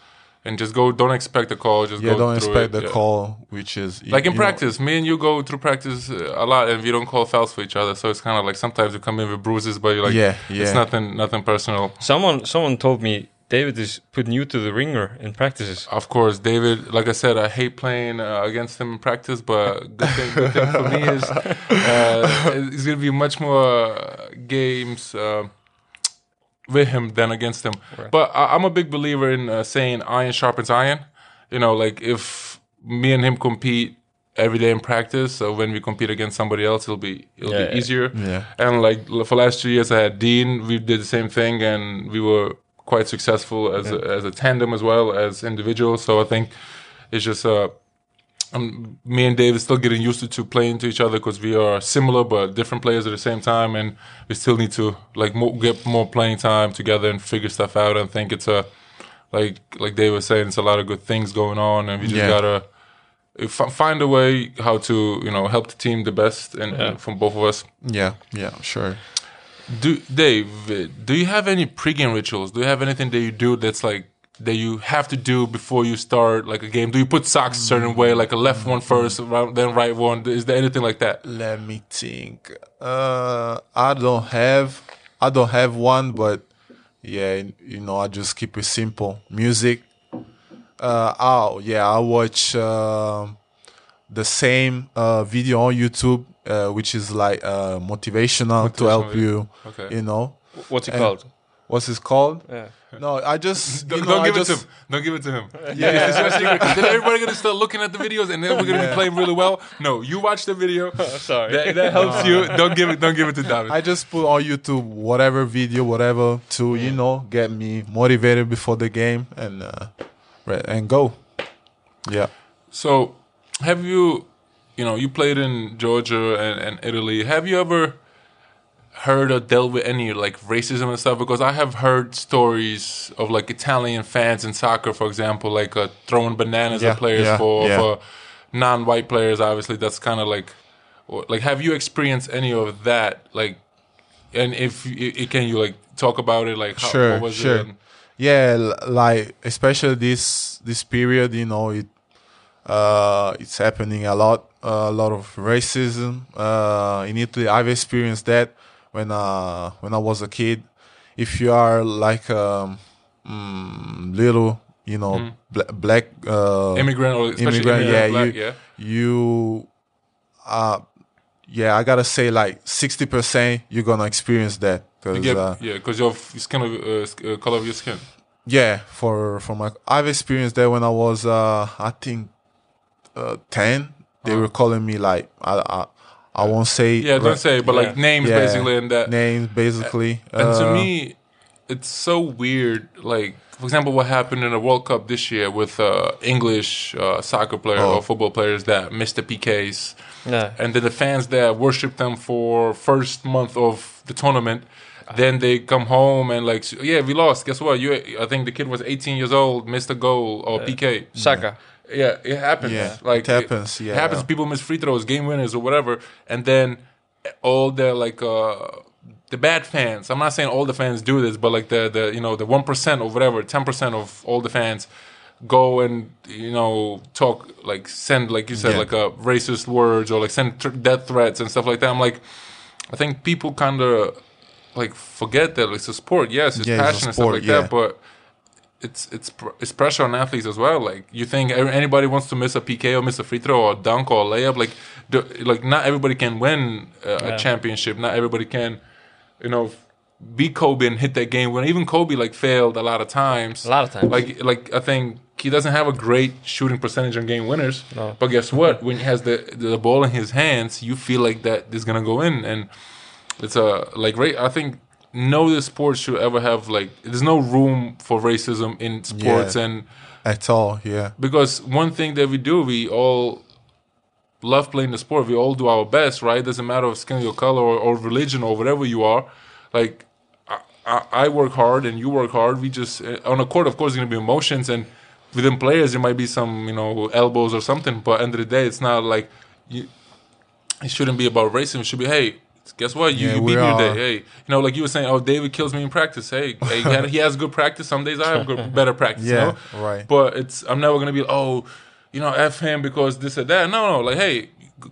and just go. Don't expect the call. Just Yeah, go don't expect it. the Yeah. call, which is Like in you know, practice, me and you go through practice uh, a lot, and we don't call fouls for each other. So it's kind of like sometimes you come in with bruises, but you're like, Yeah, it's nothing, nothing personal. Someone someone told me David is putting you to the ringer in practices. Of course, David. Like I said, I hate playing uh, against him in practice, but good thing, good thing for me is uh, it's gonna be much more uh, games uh, with him than against him. But I, I'm a big believer in uh, saying iron sharpens iron. You know, like if me and him compete every day in practice, so when we compete against somebody else, it'll be it'll Yeah, be yeah. easier. Yeah. And like for last two years, I had Dean. We did the same thing, and we were quite successful as a, as a tandem as well as individuals. So I think it's just uh, um, me and David still getting used to, to playing to each other because we are similar but different players at the same time, and we still need to like mo- get more playing time together and figure stuff out. And think it's a like like Dave was saying, it's a lot of good things going on, and we just Yeah. gotta f- find a way how to you know help the team the best and, and from both of us. Yeah, yeah, sure. Do Dave? Do you have any pregame rituals? Do you have anything that you do that's like that you have to do before you start like a game? Do you put socks a certain way, like a left one first, right- then right one? Is there anything like that? Let me think. Uh, I don't have, I don't have one, but yeah, you know, I just keep it simple. Music. Uh, oh yeah, I watch um the same uh, video on YouTube, uh, which is like uh, motivational, to help video. you. Okay. You know, What's it And- called? What's it called? Yeah. No, I just Don't, know, don't I give just, it to him. Don't give it to him. Yeah, it's your secret. 'cause Then everybody gonna start looking at the videos, and then we're gonna be playing really well. No, you watch the video. Sorry. That, that helps you. Don't give it. Don't give it to David. I just put on YouTube whatever video, whatever to you know get me motivated before the game and uh, and go. Yeah, So, have you, you know, you played in Georgia and, and Italy. Have you ever heard or dealt with any like racism and stuff? Because I have heard stories of like Italian fans in soccer, for example, like uh, throwing bananas Yeah, at players yeah, for, yeah. for non-white players. Obviously, that's kind of like, like, have you experienced any of that? Like, and if you, i- can you like talk about it? Like, how, sure, what was sure. it? Yeah, like especially this this period, you know, it uh, it's happening a lot. a lot of racism uh, in Italy. I've experienced that when uh, when I was a kid. If you are like um, mm, little, you know, bla- black uh, immigrant or especially immigrant, immigrant yeah, black, you, yeah. you, uh, yeah, I gotta say like sixty percent you're gonna experience that because uh, yeah, because your skin of uh, uh, color of your skin. yeah, for for my I've experienced that when I was uh I think uh 10, they were calling me like I I, I won't say Yeah, don't say, it, but like names Yeah, basically, and that. names basically. And to Uh, me, it's so weird. Like, for example, what happened in the World Cup this year with uh, English uh, soccer players Oh. or football players that missed the PKs, Yeah. and then the fans that worshipped them for first month of the tournament. Then they come home and like, yeah, we lost. Guess what? You, I think the kid was 18 years old, missed a goal or PK. Saka. Yeah, it happens. Yeah, like it happens, yeah. it happens. People miss free throws, game winners, or whatever, and then all the like uh the bad fans. I'm not saying all the fans do this, but like the the you know the one percent or whatever, ten percent of all the fans go and you know talk like send like you said Yeah. like uh, racist words or like send th- death threats and stuff like that. I'm like, I think people kind of like forget that it's a sport. Yes, it's Yeah, it's a passion and stuff like yeah. that, but it's it's pr- it's pressure on athletes as well. Like you think anybody wants to miss a PK or miss a free throw or a dunk or a layup? Like the, like not everybody can win uh, Yeah. a championship. Not everybody can, you know, be Kobe and hit that game. When even Kobe like failed a lot of times. A lot of times. Like like I think he doesn't have a great shooting percentage on game winners. No. But guess what? When he has the the ball in his hands, you feel like that is gonna go in and it's a like right i think no other sport should ever have like there's no room for racism in sports Yeah. and at all. Yeah, because one thing that we do we all love playing the sport we all do our best right it doesn't matter of skin your color or, or religion or whatever you are like I, I, I work hard and you work hard we just uh, on a court of course there's going to be emotions and within players there might be some you know elbows or something but end of the day it's not like you it shouldn't be about racism. It should be, hey, guess what? You, Yeah, you beat me today. Hey, you know, like you were saying, oh, David kills me in practice. Hey, hey he, has good practice. Some days I have good, better practice. you know? right. But it's I'm never gonna be, oh, you know, f him because this or that. No, no, like, hey,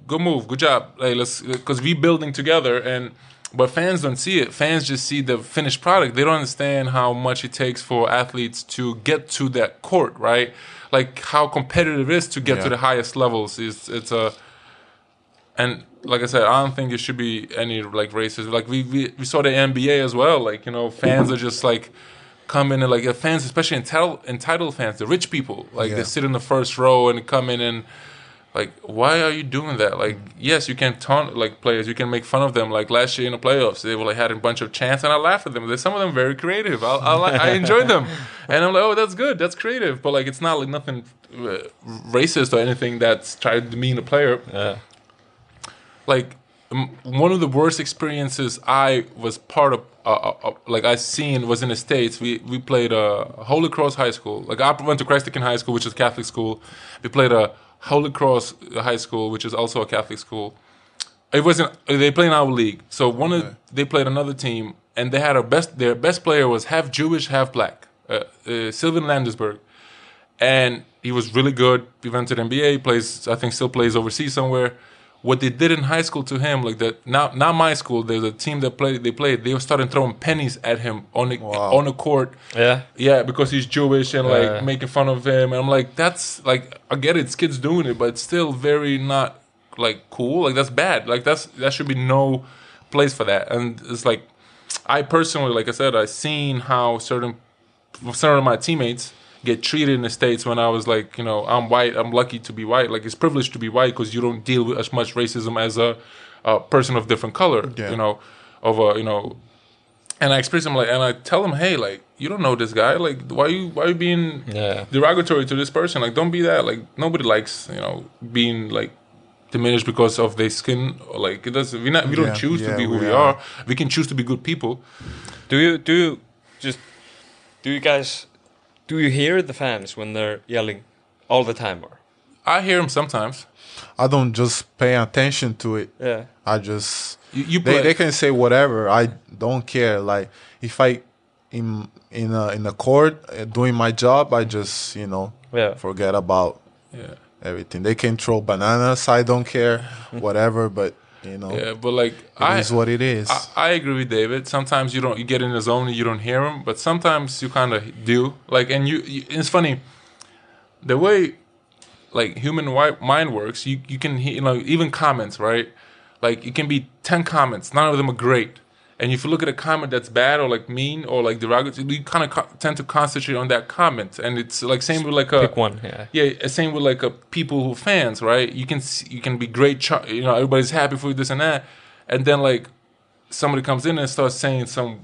good move, good job. Like, let's because we building together and. But fans don't see it. Fans just see the finished product. They don't understand how much it takes for athletes to get to that court, right? Like how competitive it is to get to the highest levels. Is it's a and like I said, I don't think there should be any like racism. Like we, we we saw the NBA as well. Like you know, fans are just like come in and like fans, especially entitled entitled fans, the rich people, like Yeah. they sit in the first row and come in and like why are you doing that? Like yes, you can taunt like players, you can make fun of them. Like last year in the playoffs, they were like had a bunch of chants and I laughed at them. There's some of them very creative. I I, like, I enjoy them, and I'm like oh that's good, that's creative. But like it's not like nothing uh, racist or anything that's trying to demean a player Yeah. Like one of the worst experiences I was part of, uh, uh, uh, like I seen was in the states. We we played uh, Holy Cross High School. Like I went to Christ the King High School, which is Catholic school. We played a Holy Cross High School, which is also a Catholic school. It wasn't. They played in our league. So one of they played another team, and they had a best. Their best player was half Jewish, half black. Uh, uh, Sylven Landesberg, and he was really good. He went to the NBA. Plays, I think, still plays overseas somewhere. What they did in high school to him, like that, not not my school. There's a team that played. They played. They were starting throwing pennies at him on the Wow. on the court. Yeah. Yeah, because he's Jewish and like Yeah. making fun of him, and I'm like, that's like I get it, it's kids doing it, but it's still very not like cool. Like that's bad. Like that's that should be no place for that. And it's like, I personally, like I said, I seen how certain certain of my teammates get treated in the states when I was like, you know, I'm white. I'm lucky to be white. Like it's privileged to be white because you don't deal with as much racism as a, a person of different color. Yeah. You know, of a you know and I express him like, and I tell him, hey, like, you don't know this guy. Like, why you why you being Yeah. derogatory to this person? Like, don't be that. Like, nobody likes you know being like diminished because of their skin. Like, it doesn't. We not we don't Yeah, choose to be who we we are. are. We can choose to be good people. Do you do you just do you guys do you hear the fans when they're yelling all the time or I hear them sometimes. I don't just pay attention to it. yeah I just You, you they, they can say whatever. I don't care. Like if I in in a, in a court uh, doing my job, I just you know Yeah. forget about yeah. everything. They can throw bananas. I don't care. whatever. But you know, Yeah, but like it is I, what it is. I, I agree with David. Sometimes you don't you get in the zone and you don't hear him, but sometimes you kind of do. Like, and you, you, it's funny the way like human mind works. You you can hear, you know even comments right. Like it can be ten comments, none of them are great, And if you look at a comment that's bad or like mean or like derogatory, you kind of co- tend to concentrate on that comment. And it's like same with like a Pick one. Yeah. yeah, same with like a people who fans, right? You can see, you can be great, char- you know, everybody's happy for you, this and that, and then like somebody comes in and starts saying some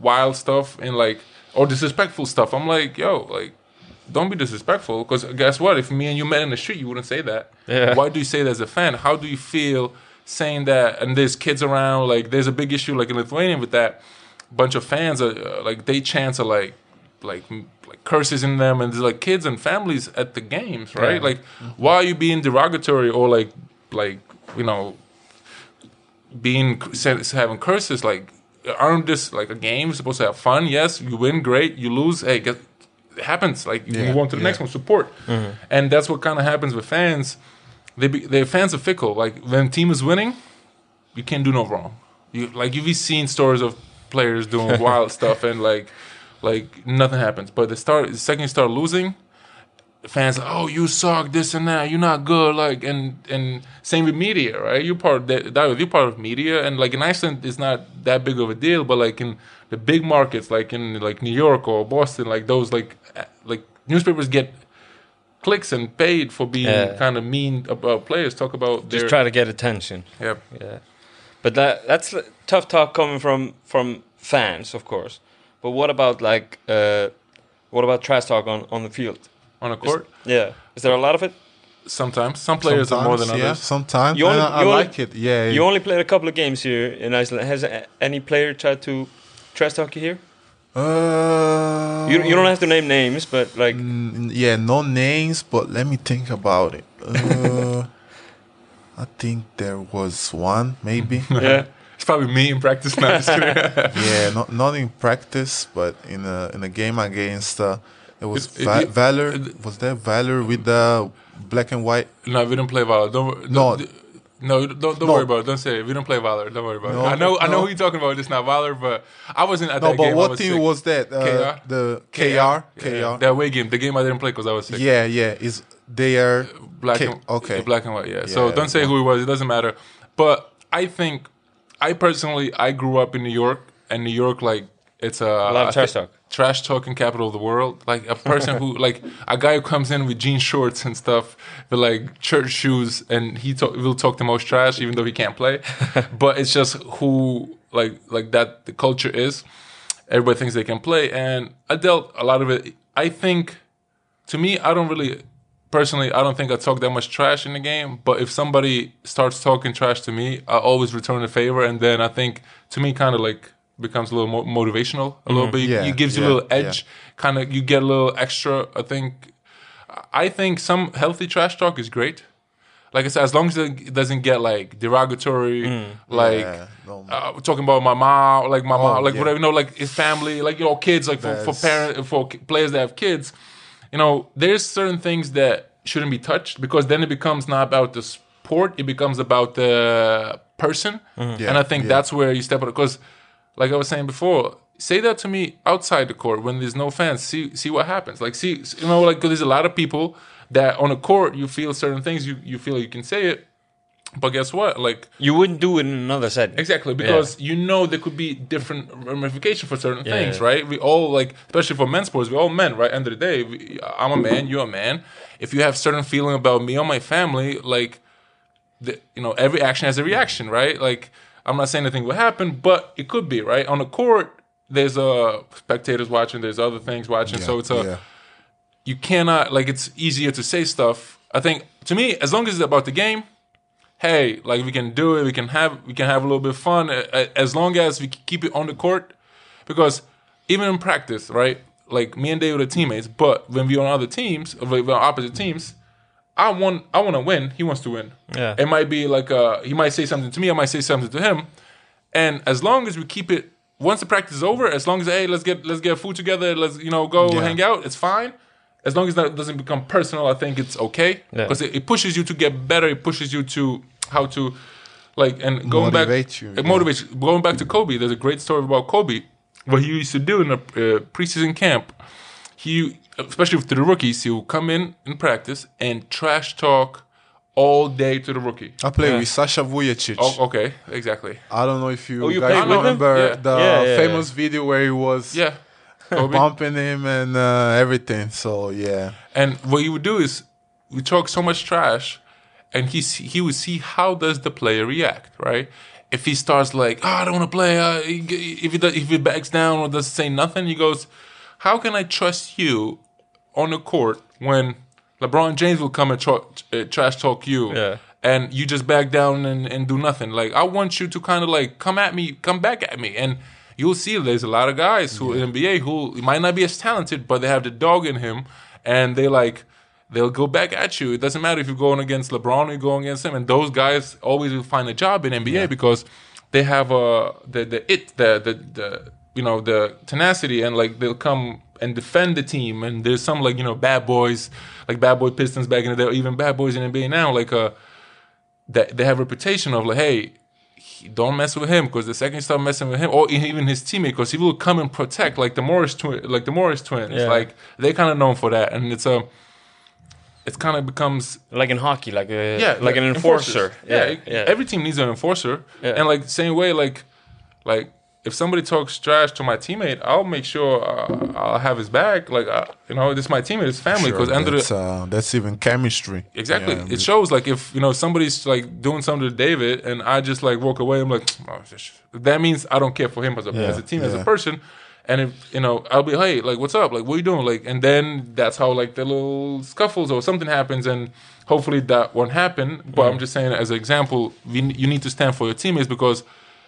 wild stuff and like or disrespectful stuff. I'm like, yo, like, don't be disrespectful because guess what? If me and you met in the street, you wouldn't say that. Yeah. Why do you say that as a fan? How do you feel saying that? And there's kids around. Like, there's a big issue like in Lithuania with that. Bunch of fans are uh, like they chants are like like like curses in them and there's like kids and families at the games right Yeah. like why are you being derogatory or like like you know being having curses like aren't this like a game supposed to have fun yes you win great you lose hey get, it happens like you Yeah, move on to the yeah. next one support and that's what kind of happens with fans they be, their fans are fickle. Like when team is winning you can't do no wrong. You like you've seen stories of players doing wild stuff and like like nothing happens. But the start the second you start losing fans like, oh you suck this and that you're not good like and and same with media right? You're part of that, that you're part of media and like in Iceland it's not that big of a deal but like in the big markets like in like New York or Boston like those like like newspapers get clicks and paid for being Yeah. kind of mean about players talk about Just their try to get attention. yeah Yeah, but that that's tough talk coming from from fans, of course. But what about like uh, what about trash talk on on the field? on a court Yeah, is there a lot of it? sometimes some players are more than Sometimes, yeah, others sometimes. You only- I, I you only- like it. Yeah. You only played a couple of games here in Iceland. Has any player tried to trash talk you here? Uh, You you don't have to name names, but like Mm, yeah, no names, but let me think about it. Uh, I think there was one, maybe. yeah. it's probably me in practice now just kidding yeah, not not in practice, but in a in a game against uh, it was It- it- Va- it- Valur. it- was there Valur with the black and white? No, we didn't play Valur. Don't. wor- No. No, don't, don't No. worry about it. Don't say it. We don't play Valur. Don't worry about No, it. I know, I know who you're talking about. It's not Valur, but I wasn't at No, that but game. I what was team sick. was that? Uh, KR? The KR. Yeah, KR. The away game. The game I didn't play because I was sick. Yeah, yeah. Is they are black K- and okay. black and white. Yeah. so don't say who it was. It doesn't matter. But I think, I personally, I grew up in New York, and New York, like, it's a, of trash talk. Trash talking capital of the world. Like a person who, like, a guy who comes in with jean shorts and stuff, with like church shoes, and he talk, will talk the most trash, even though he can't play. but it's just who, like, like that the culture is. Everybody thinks they can play, and I dealt a lot of it. I think to me, I don't really personally. I don't think I talk that much trash in the game. But if somebody starts talking trash to me, I always return the favor, and then I think to me, kind of like becomes a little more motivational. A little mm-hmm. bit, Yeah, it gives you a little edge. Kind of, you get a little extra. I think. I think some healthy trash talk is great. Like I said, as long as it doesn't get like derogatory, mm. like Yeah, no. uh, talking about my mom, like my oh, mom, like yeah. whatever, you know, like his family, like you know, kids, like for, for parents, for players that have kids, you know, there's certain things that shouldn't be touched because then it becomes not about the sport, it becomes about the person, mm-hmm. and I think yeah. that's where you step out. Because, like I was saying before, say that to me outside the court when there's no fans. See, see what happens. Like, see, you know, like there's a lot of people that on a court you feel certain things, you you feel you can say it, but guess what? Like You wouldn't do it in another setting. Exactly, because you know there could be different ramifications for certain Yeah, things, yeah. right? We all like, especially for men's sports, we're all men, right? End of the day, we, I'm a mm-hmm. man, you're a man. If you have certain feeling about me or my family, like, the, you know, every action has a reaction, right? Like, I'm not saying anything will happen, but it could be, right? On the court, there's uh, spectators watching, there's other things watching, so it's a yeah. you cannot like it's easier to say stuff. I think to me, as long as it's about the game, hey, like we can do it, we can have we can have a little bit of fun as long as we keep it on the court. Because even in practice, right? Like me and David are teammates, but when we're on other teams, or we're on opposite teams, I want I want to win. He wants to win. Yeah. It might be like uh he might say something to me, I might say something to him, and as long as we keep it once the practice is over, as long as hey let's get let's get food together, let's you know go Yeah. hang out, it's fine. As long as that doesn't become personal, I think it's okay Yeah. because it, it pushes you to get better. It pushes you to how to like and going Motivate back you, it yeah. motivates you. Going back to Kobe, there's a great story about Kobe. What he used to do in a uh, preseason camp, he especially to the rookies, he would come in in practice and trash talk all day to the rookie. I played Yeah. with Sasha Vujacic. Oh, okay, exactly. I don't know if you, Oh, you guys played with him? remember Yeah. the Yeah, yeah, famous video where he was Yeah, bumping him and uh, everything. So yeah, And what he would do is we talk so much trash, and he he would see how does the player react, right? If he starts like, oh, I don't want to play, uh, if he does, if he backs down or doesn't say nothing, he goes, how can I trust you on the court when LeBron James will come and tra- uh, trash talk you? Yeah. And you just back down and, and do nothing. Like I want you to kind of like come at me, come back at me, and you'll see there's a lot of guys who in NBA who might not be as talented, but they have the dog in him, and they like they'll go back at you. It doesn't matter if you're going against LeBron or you're going against him, and those guys always will find a job in NBA because they have uh, the the it the the the you know the tenacity and like they'll come and defend the team. And there's some like you know bad boys like bad boy Pistons back in the day, or even bad boys in NBA now like uh that they have a reputation of like hey he- don't mess with him because the second you start messing with him, or even his teammate, because he will come and protect, like the Morris twin, like the Morris twins, Yeah. like they kind of known for that, and it's a, it's kind of becomes Like in hockey, like a yeah, like an enforcer. Yeah, Yeah, yeah. every team needs an enforcer, Yeah. and like same way, like, like if somebody talks trash to my teammate, I'll make sure uh, I'll have his back. Like, uh, you know, this is my teammate, it's family, because Sure, under that's, the uh, that's even chemistry. Exactly. Yeah, it shows like if you know somebody's like doing something to David and I just like walk away, I'm like, oh, that means I don't care for him as a Yeah, as a team as a person. And if you know, I'll be hey, like, what's up? Like, what are you doing? Like, and then that's how like the little scuffles or something happens, and hopefully that won't happen. But I'm just saying as an example, we, you need to stand for your teammates because.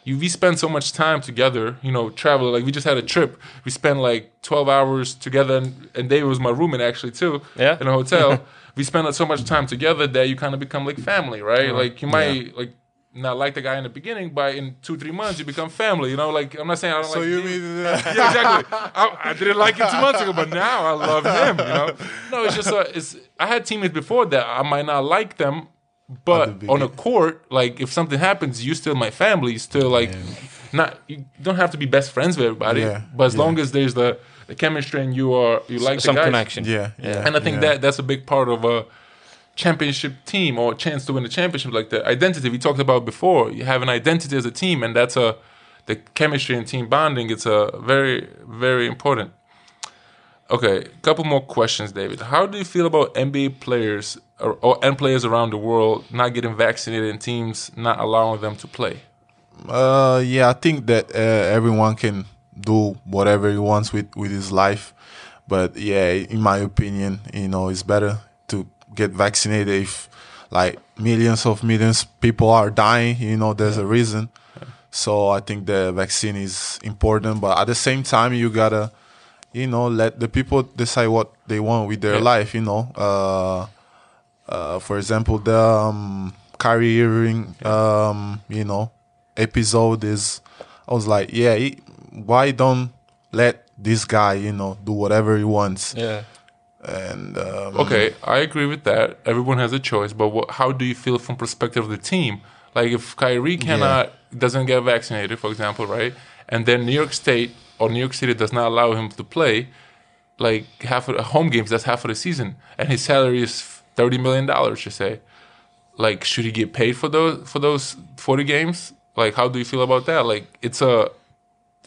You, we spend so much time together, you know, travel. Like we just had a trip. We spent like twelve hours together, and, and David was my roommate actually too, Yeah. in a hotel. we spend so much time together that you kind of become like family, right? Like you might like not like the guy in the beginning, but in two three months you become family. You know, like I'm not saying I don't So like. So you him. mean yeah, exactly. I, I didn't like him two months ago, but now I love him. You know, no, it's just a, it's. I had teammates before that I might not like them, but on a court, like if something happens, you still my family. You still like not. You don't have to be best friends with everybody, Yeah, but as yeah. long as there's the the chemistry and you are you like some the guys, connection. yeah, yeah, and I think yeah. that that's a big part of a championship team or a chance to win a championship. Like the identity we talked about before, you have an identity as a team, and that's a the chemistry and team bonding. It's a very very important. Okay, couple more questions, David. How do you feel about NBA players or, or and players around the world not getting vaccinated and teams not allowing them to play? Uh, yeah, I think that uh, everyone can do whatever he wants with with his life, but yeah, in my opinion, you know, it's better to get vaccinated if like millions of millions people are dying. You know, there's a reason. So I think the vaccine is important, but at the same time, you gotta, you know, let the people decide what they want with their Yeah. life. You know, uh, uh, for example, the um, Kyrie Irving, um, you know, episode is, I was like, yeah, he, why don't let this guy, you know, do whatever he wants? Yeah. And um, Okay, I agree with that. Everyone has a choice, but what, how do you feel from perspective of the team? Like if Kyrie cannot doesn't get vaccinated, for example, right, and then New York State or New York City does not allow him to play, like half of the home games, that's half of the season, and his salary is thirty million dollars. Just say, like, should he get paid for those for those forty games? Like, how do you feel about that? Like, it's a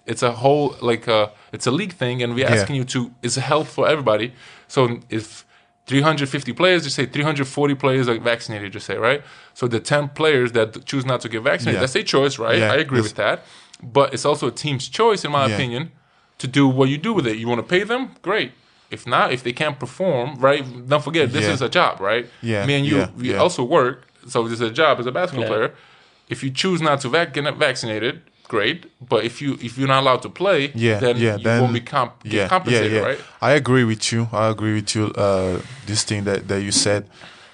it's a whole like uh it's a league thing and we're Yeah. asking you to it's a health for everybody so if 350 players just say 340 players are vaccinated just say right so the 10 players that choose not to get vaccinated Yeah. that's a choice right Yeah, i agree with that but it's also a team's choice in my Yeah. opinion to do what you do with it you want to pay them great if not if they can't perform right don't forget this Yeah. is a job right Yeah, me and you yeah, we yeah. also work so this is a job as a basketball Yeah. player if you choose not to vac- get vaccinated, great. But if you if you're not allowed to play, yeah, then yeah, you then won't be comp- get yeah, compensated, yeah, yeah. right? I agree with you. I agree with you. Uh, this thing that that you said,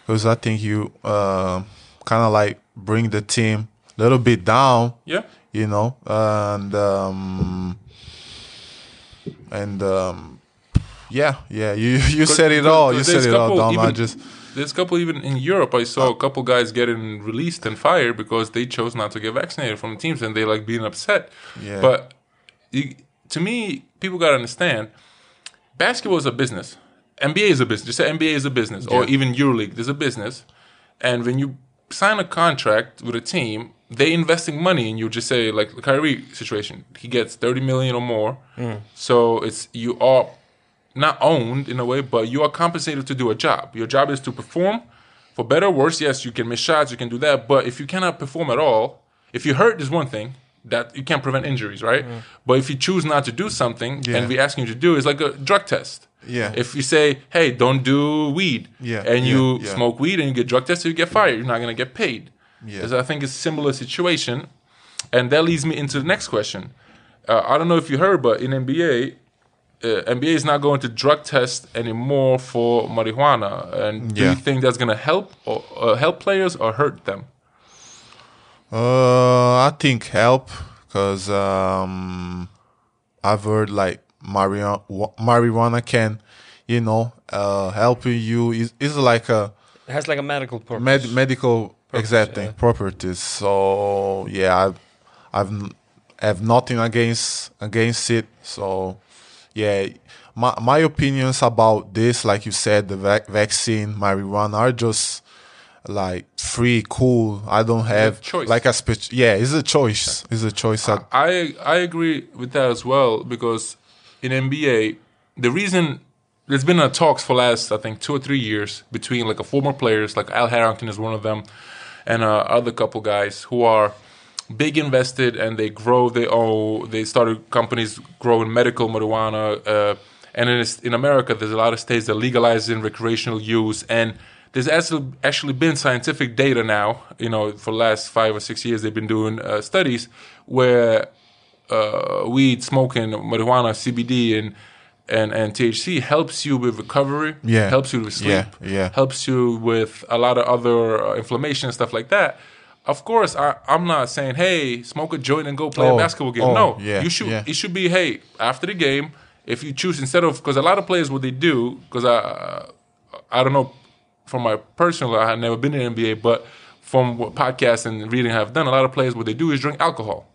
because I think you uh, kind of like bring the team a little bit down. Yeah. you know, and um, and um, yeah, yeah. You you said it all. You said it all, Dom. I even- just There's a couple even in Europe. I saw a ah. couple guys getting released and fired because they chose not to get vaccinated from the teams and they like being upset. Yeah. But you, to me, people gotta understand, basketball is a business. NBA is a business. Just say NBA is a business, or even EuroLeague is a business. And when you sign a contract with a team, they investing money in you. Just say like the Kyrie situation, he gets thirty million or more. Mm. So it's you are not owned in a way, but you are compensated to do a job. Your job is to perform. For better or worse, yes, you can miss shots, you can do that. But if you cannot perform at all, if you hurt is one thing that you can't prevent injuries, right? But if you choose not to do something, Yeah. and we asking you to do, is like a drug test. Yeah. If you say, "Hey, don't do weed," Yeah, and you yeah. smoke weed and you get drug tested, you get fired. You're not gonna get paid. Yeah. So I think it's a similar situation, and that leads me into the next question. Uh, I don't know if you heard, but in NBA, uh, NBA is not going to drug test anymore for marijuana. And do Yeah. you think that's gonna help or uh, help players or hurt them? Uh, I think help because um, I've heard like marijuana, marijuana can, you know, uh, helping you is is like a It has like a medical purpose. med- medical exactly yeah. properties. So yeah, I've I've have nothing against against it. So yeah, my my opinions about this, like you said, the vac- vaccine, marijuana, are just like free, cool. I don't have choice. like a spec- yeah, it's a choice. It's a choice. that- I I agree with that as well because in NBA the reason there's been a talks for last I think two or three years between like a former players like Al Harrington is one of them and uh, other couple guys who are big invested and they grow they own they started companies growing medical marijuana uh, and in, in America there's a lot of states that legalize in recreational use and there's actually actually been scientific data now you know for the last five or six years they've been doing uh, studies where uh, weed, smoking, marijuana, CBD, and and and THC helps you with recovery. Yeah. helps you with sleep. Yeah, yeah. helps you with a lot of other uh, inflammation and stuff like that. Of course, I, I'm not saying, hey, smoke a joint and go play a Oh, basketball game. oh, no, yeah, you should. yeah. It should be, hey, after the game, if you choose instead of because a lot of players what they do because I I don't know from my personal I have never been in the NBA, but from what podcasts and reading I've done, a lot of players what they do is drink alcohol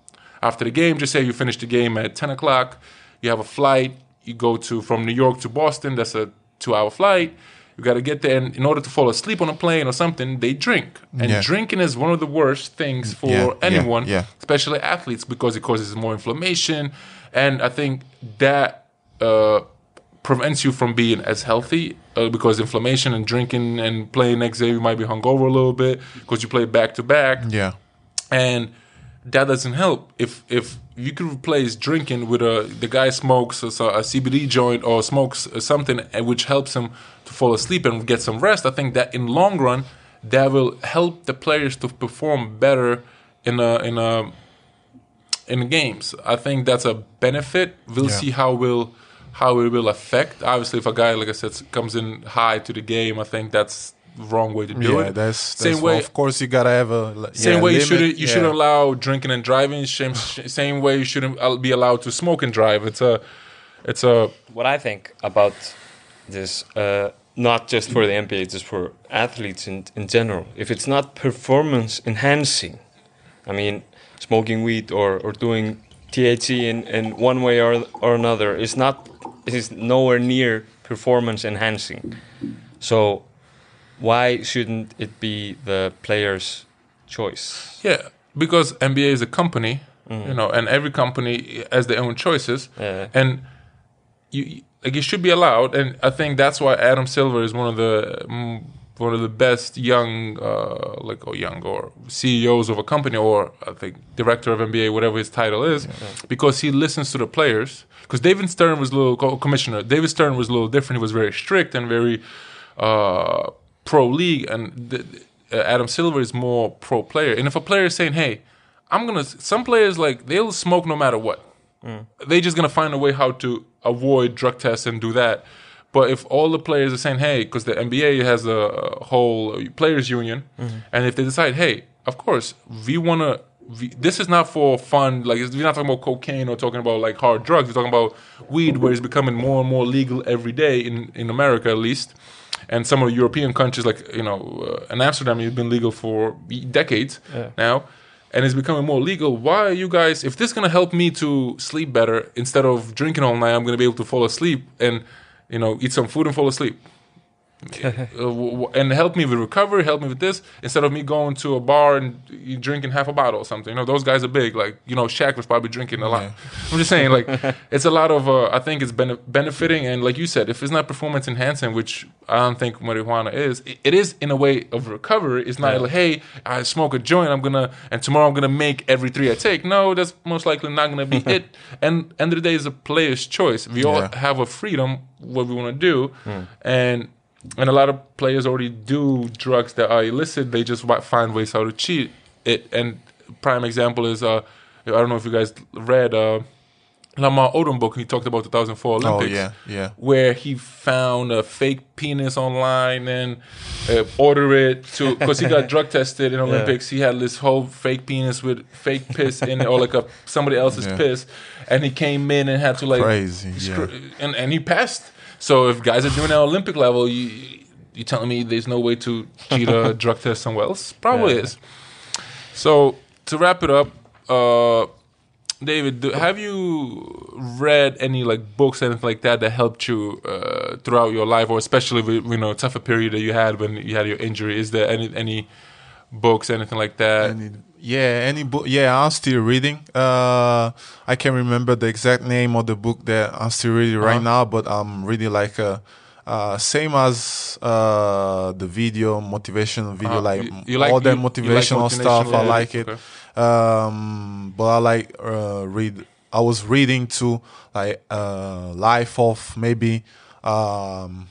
after the game. Just say you finish the game at ten o'clock, you have a flight, you go to from New York to Boston. That's a two-hour flight. You got to get there, and in order to fall asleep on a plane or something, they drink. And Yeah. drinking is one of the worst things for Yeah, yeah, anyone, yeah. especially athletes, because it causes more inflammation. And I think that uh, prevents you from being as healthy uh, because inflammation and drinking and playing next day, you might be hungover a little bit because you play back to back yeah, and that doesn't help. If if you could replace drinking with a the guy smokes a, a CBD joint or smokes something uh, which helps him to fall asleep and get some rest, I think that in long run that will help the players to perform better in a in a in games. I think that's a benefit. We'll Yeah. see how will how it will affect. Obviously, if a guy like I said comes in high to the game, I think that's wrong way to do yeah. it. That's, same that's way. Of course, you gotta have a li- Same yeah, way you shouldn't you yeah. shouldn't allow drinking and driving. Same same way you shouldn't be allowed to smoke and drive. It's a it's a what I think about this, uh, not just for the NBA, just for athletes in, in general, if it's not performance enhancing, I mean, smoking weed or, or doing THC in, in one way or, or another is not is nowhere near performance enhancing. So why shouldn't it be the player's choice? yeah because NBA is a company, you know, and every company has their own choices, Yeah. and you like you should be allowed. And I think that's why Adam Silver is one of the mm, one of the best young uh, like or young or CEOs of a company or I think director of NBA, whatever his title is, because he listens to the players. Because David Stern was a little commissioner. David Stern was a little different. He was very strict and very uh, pro league, and the, uh, Adam Silver is more pro player. And if a player is saying, "Hey, I'm gonna," some players like they'll smoke no matter what. They're just gonna find a way how to avoid drug tests and do that. But if all the players are saying, "Hey," because the NBA has a whole players union, and if they decide, "Hey, of course we wanna." We, this is not for fun. Like we're not talking about cocaine or talking about like hard drugs. We're talking about weed, where it's becoming more and more legal every day in in America, at least and some of the European countries, like you know, uh, in Amsterdam, it's been legal for decades now, and it's becoming more legal. Why are you guys? If this is gonna help me to sleep better instead of drinking all night, I'm gonna be able to fall asleep and you know eat some food and fall asleep. Uh, and help me with recovery, help me with this, instead of me going to a bar and drinking half a bottle or something. You know, those guys are big. Like, you know, Shaq was probably drinking a lot. Yeah. I'm just saying, like, it's a lot of, uh, I think it's bene- benefiting. And like you said, if it's not performance enhancing, which I don't think marijuana is, it, it is in a way of recovery. It's not like, hey, I smoke a joint, I'm gonna, and tomorrow I'm gonna make every three I take. No, that's most likely not gonna be it. And end of the day, is a player's choice. We all have a freedom what we want to do, and and a lot of players already do drugs that are illicit. They just find ways how to cheat it. And prime example is uh, I don't know if you guys read uh, Lamar Odom book. He talked about the 2004 Oh Olympics yeah, yeah. where he found a fake penis online and uh, order it to because he got drug tested in Olympics. He had this whole fake penis with fake piss in it or like a somebody else's Yeah. piss, and he came in and had to like Crazy, screw- yeah. and and he passed. So if guys are doing that Olympic level, you you telling me there's no way to cheat a drug test somewhere else? Probably Yeah. is. So to wrap it up, uh, David, do, have you read any like books anything like that that helped you uh, throughout your life, or especially with you know tougher period that you had when you had your injury? Is there any any books anything like that? Any, yeah, any book. Yeah, I'm still reading. Uh, I can't remember the exact name of the book that I'm still reading right Uh-huh. now, but I'm reading like uh, uh, same as uh, the video motivational video, Uh-huh. like, You- you like- all that you like motivational stuff. I like it. okay. Um, but I like uh, read. I was reading to like uh, life of maybe um,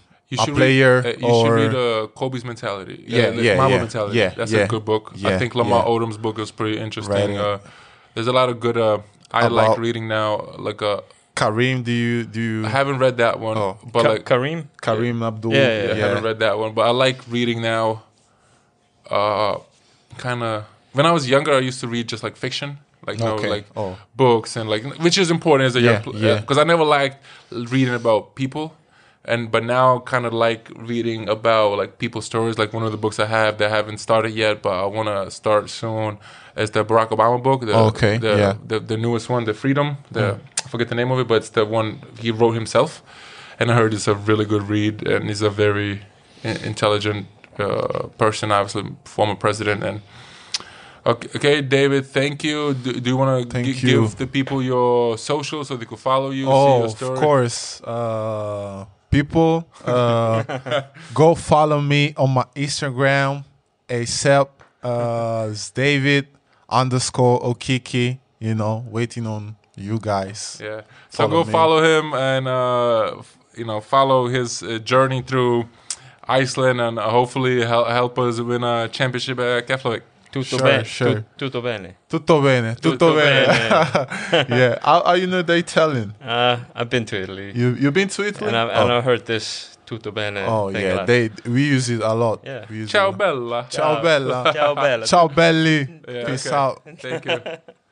You a player read, uh, you or should read uh, Kobe's mentality. Yeah, the yeah, Mamba yeah, mentality. yeah, that's yeah, a good book. I think Lamar yeah. Odom's book is pretty interesting. Right. Uh, there's a lot of good. Uh, I like reading now. Like uh, Kareem. Do you do you I haven't read that one, Oh. but Ka- like Kareem. Kareem Abdul? Yeah, yeah, I haven't read that one, but I like reading now. Uh, kind of when I was younger, I used to read just like fiction, like you know, Okay. like Oh. books and like which is important as a Yeah, young player yeah. because I never liked reading about people, and but now kind of like reading about like people's stories. Like one of the books I have that I haven't started yet, but I want to start soon. Is the Barack Obama book? The, Okay, the, yeah. the the newest one, the Freedom. The I forget the name of it, but it's the one he wrote himself and I heard it's a really good read, and he's a very intelligent uh, person, obviously former president. And okay, okay David, thank you. Do, do you want to give the people your social so they could follow you? see Oh, of course. Uh, people, uh, go follow me on my Instagram, ASAP. Uh, David underscore Okeke. You know, waiting on you guys. Yeah. So Follow go me. follow him and uh, you know follow his uh, journey through Iceland and uh, hopefully hel- help us win a championship at Keflavik. Tutto, Sure, bene. sure. Tu- tutto bene. Tutto bene, tutto, Tutto bene. bene. yeah, how, how you know the Italian? Uh, I've been to Italy. You you've been to Italy? and, I've, and I've heard this tutto bene oh, oh thing yeah, lot. they we use it a lot. Yeah. We it a Ciao lot. Bella. Ciao bella. Ciao bella. Ciao belli. Yeah, Peace okay. out. Thank you.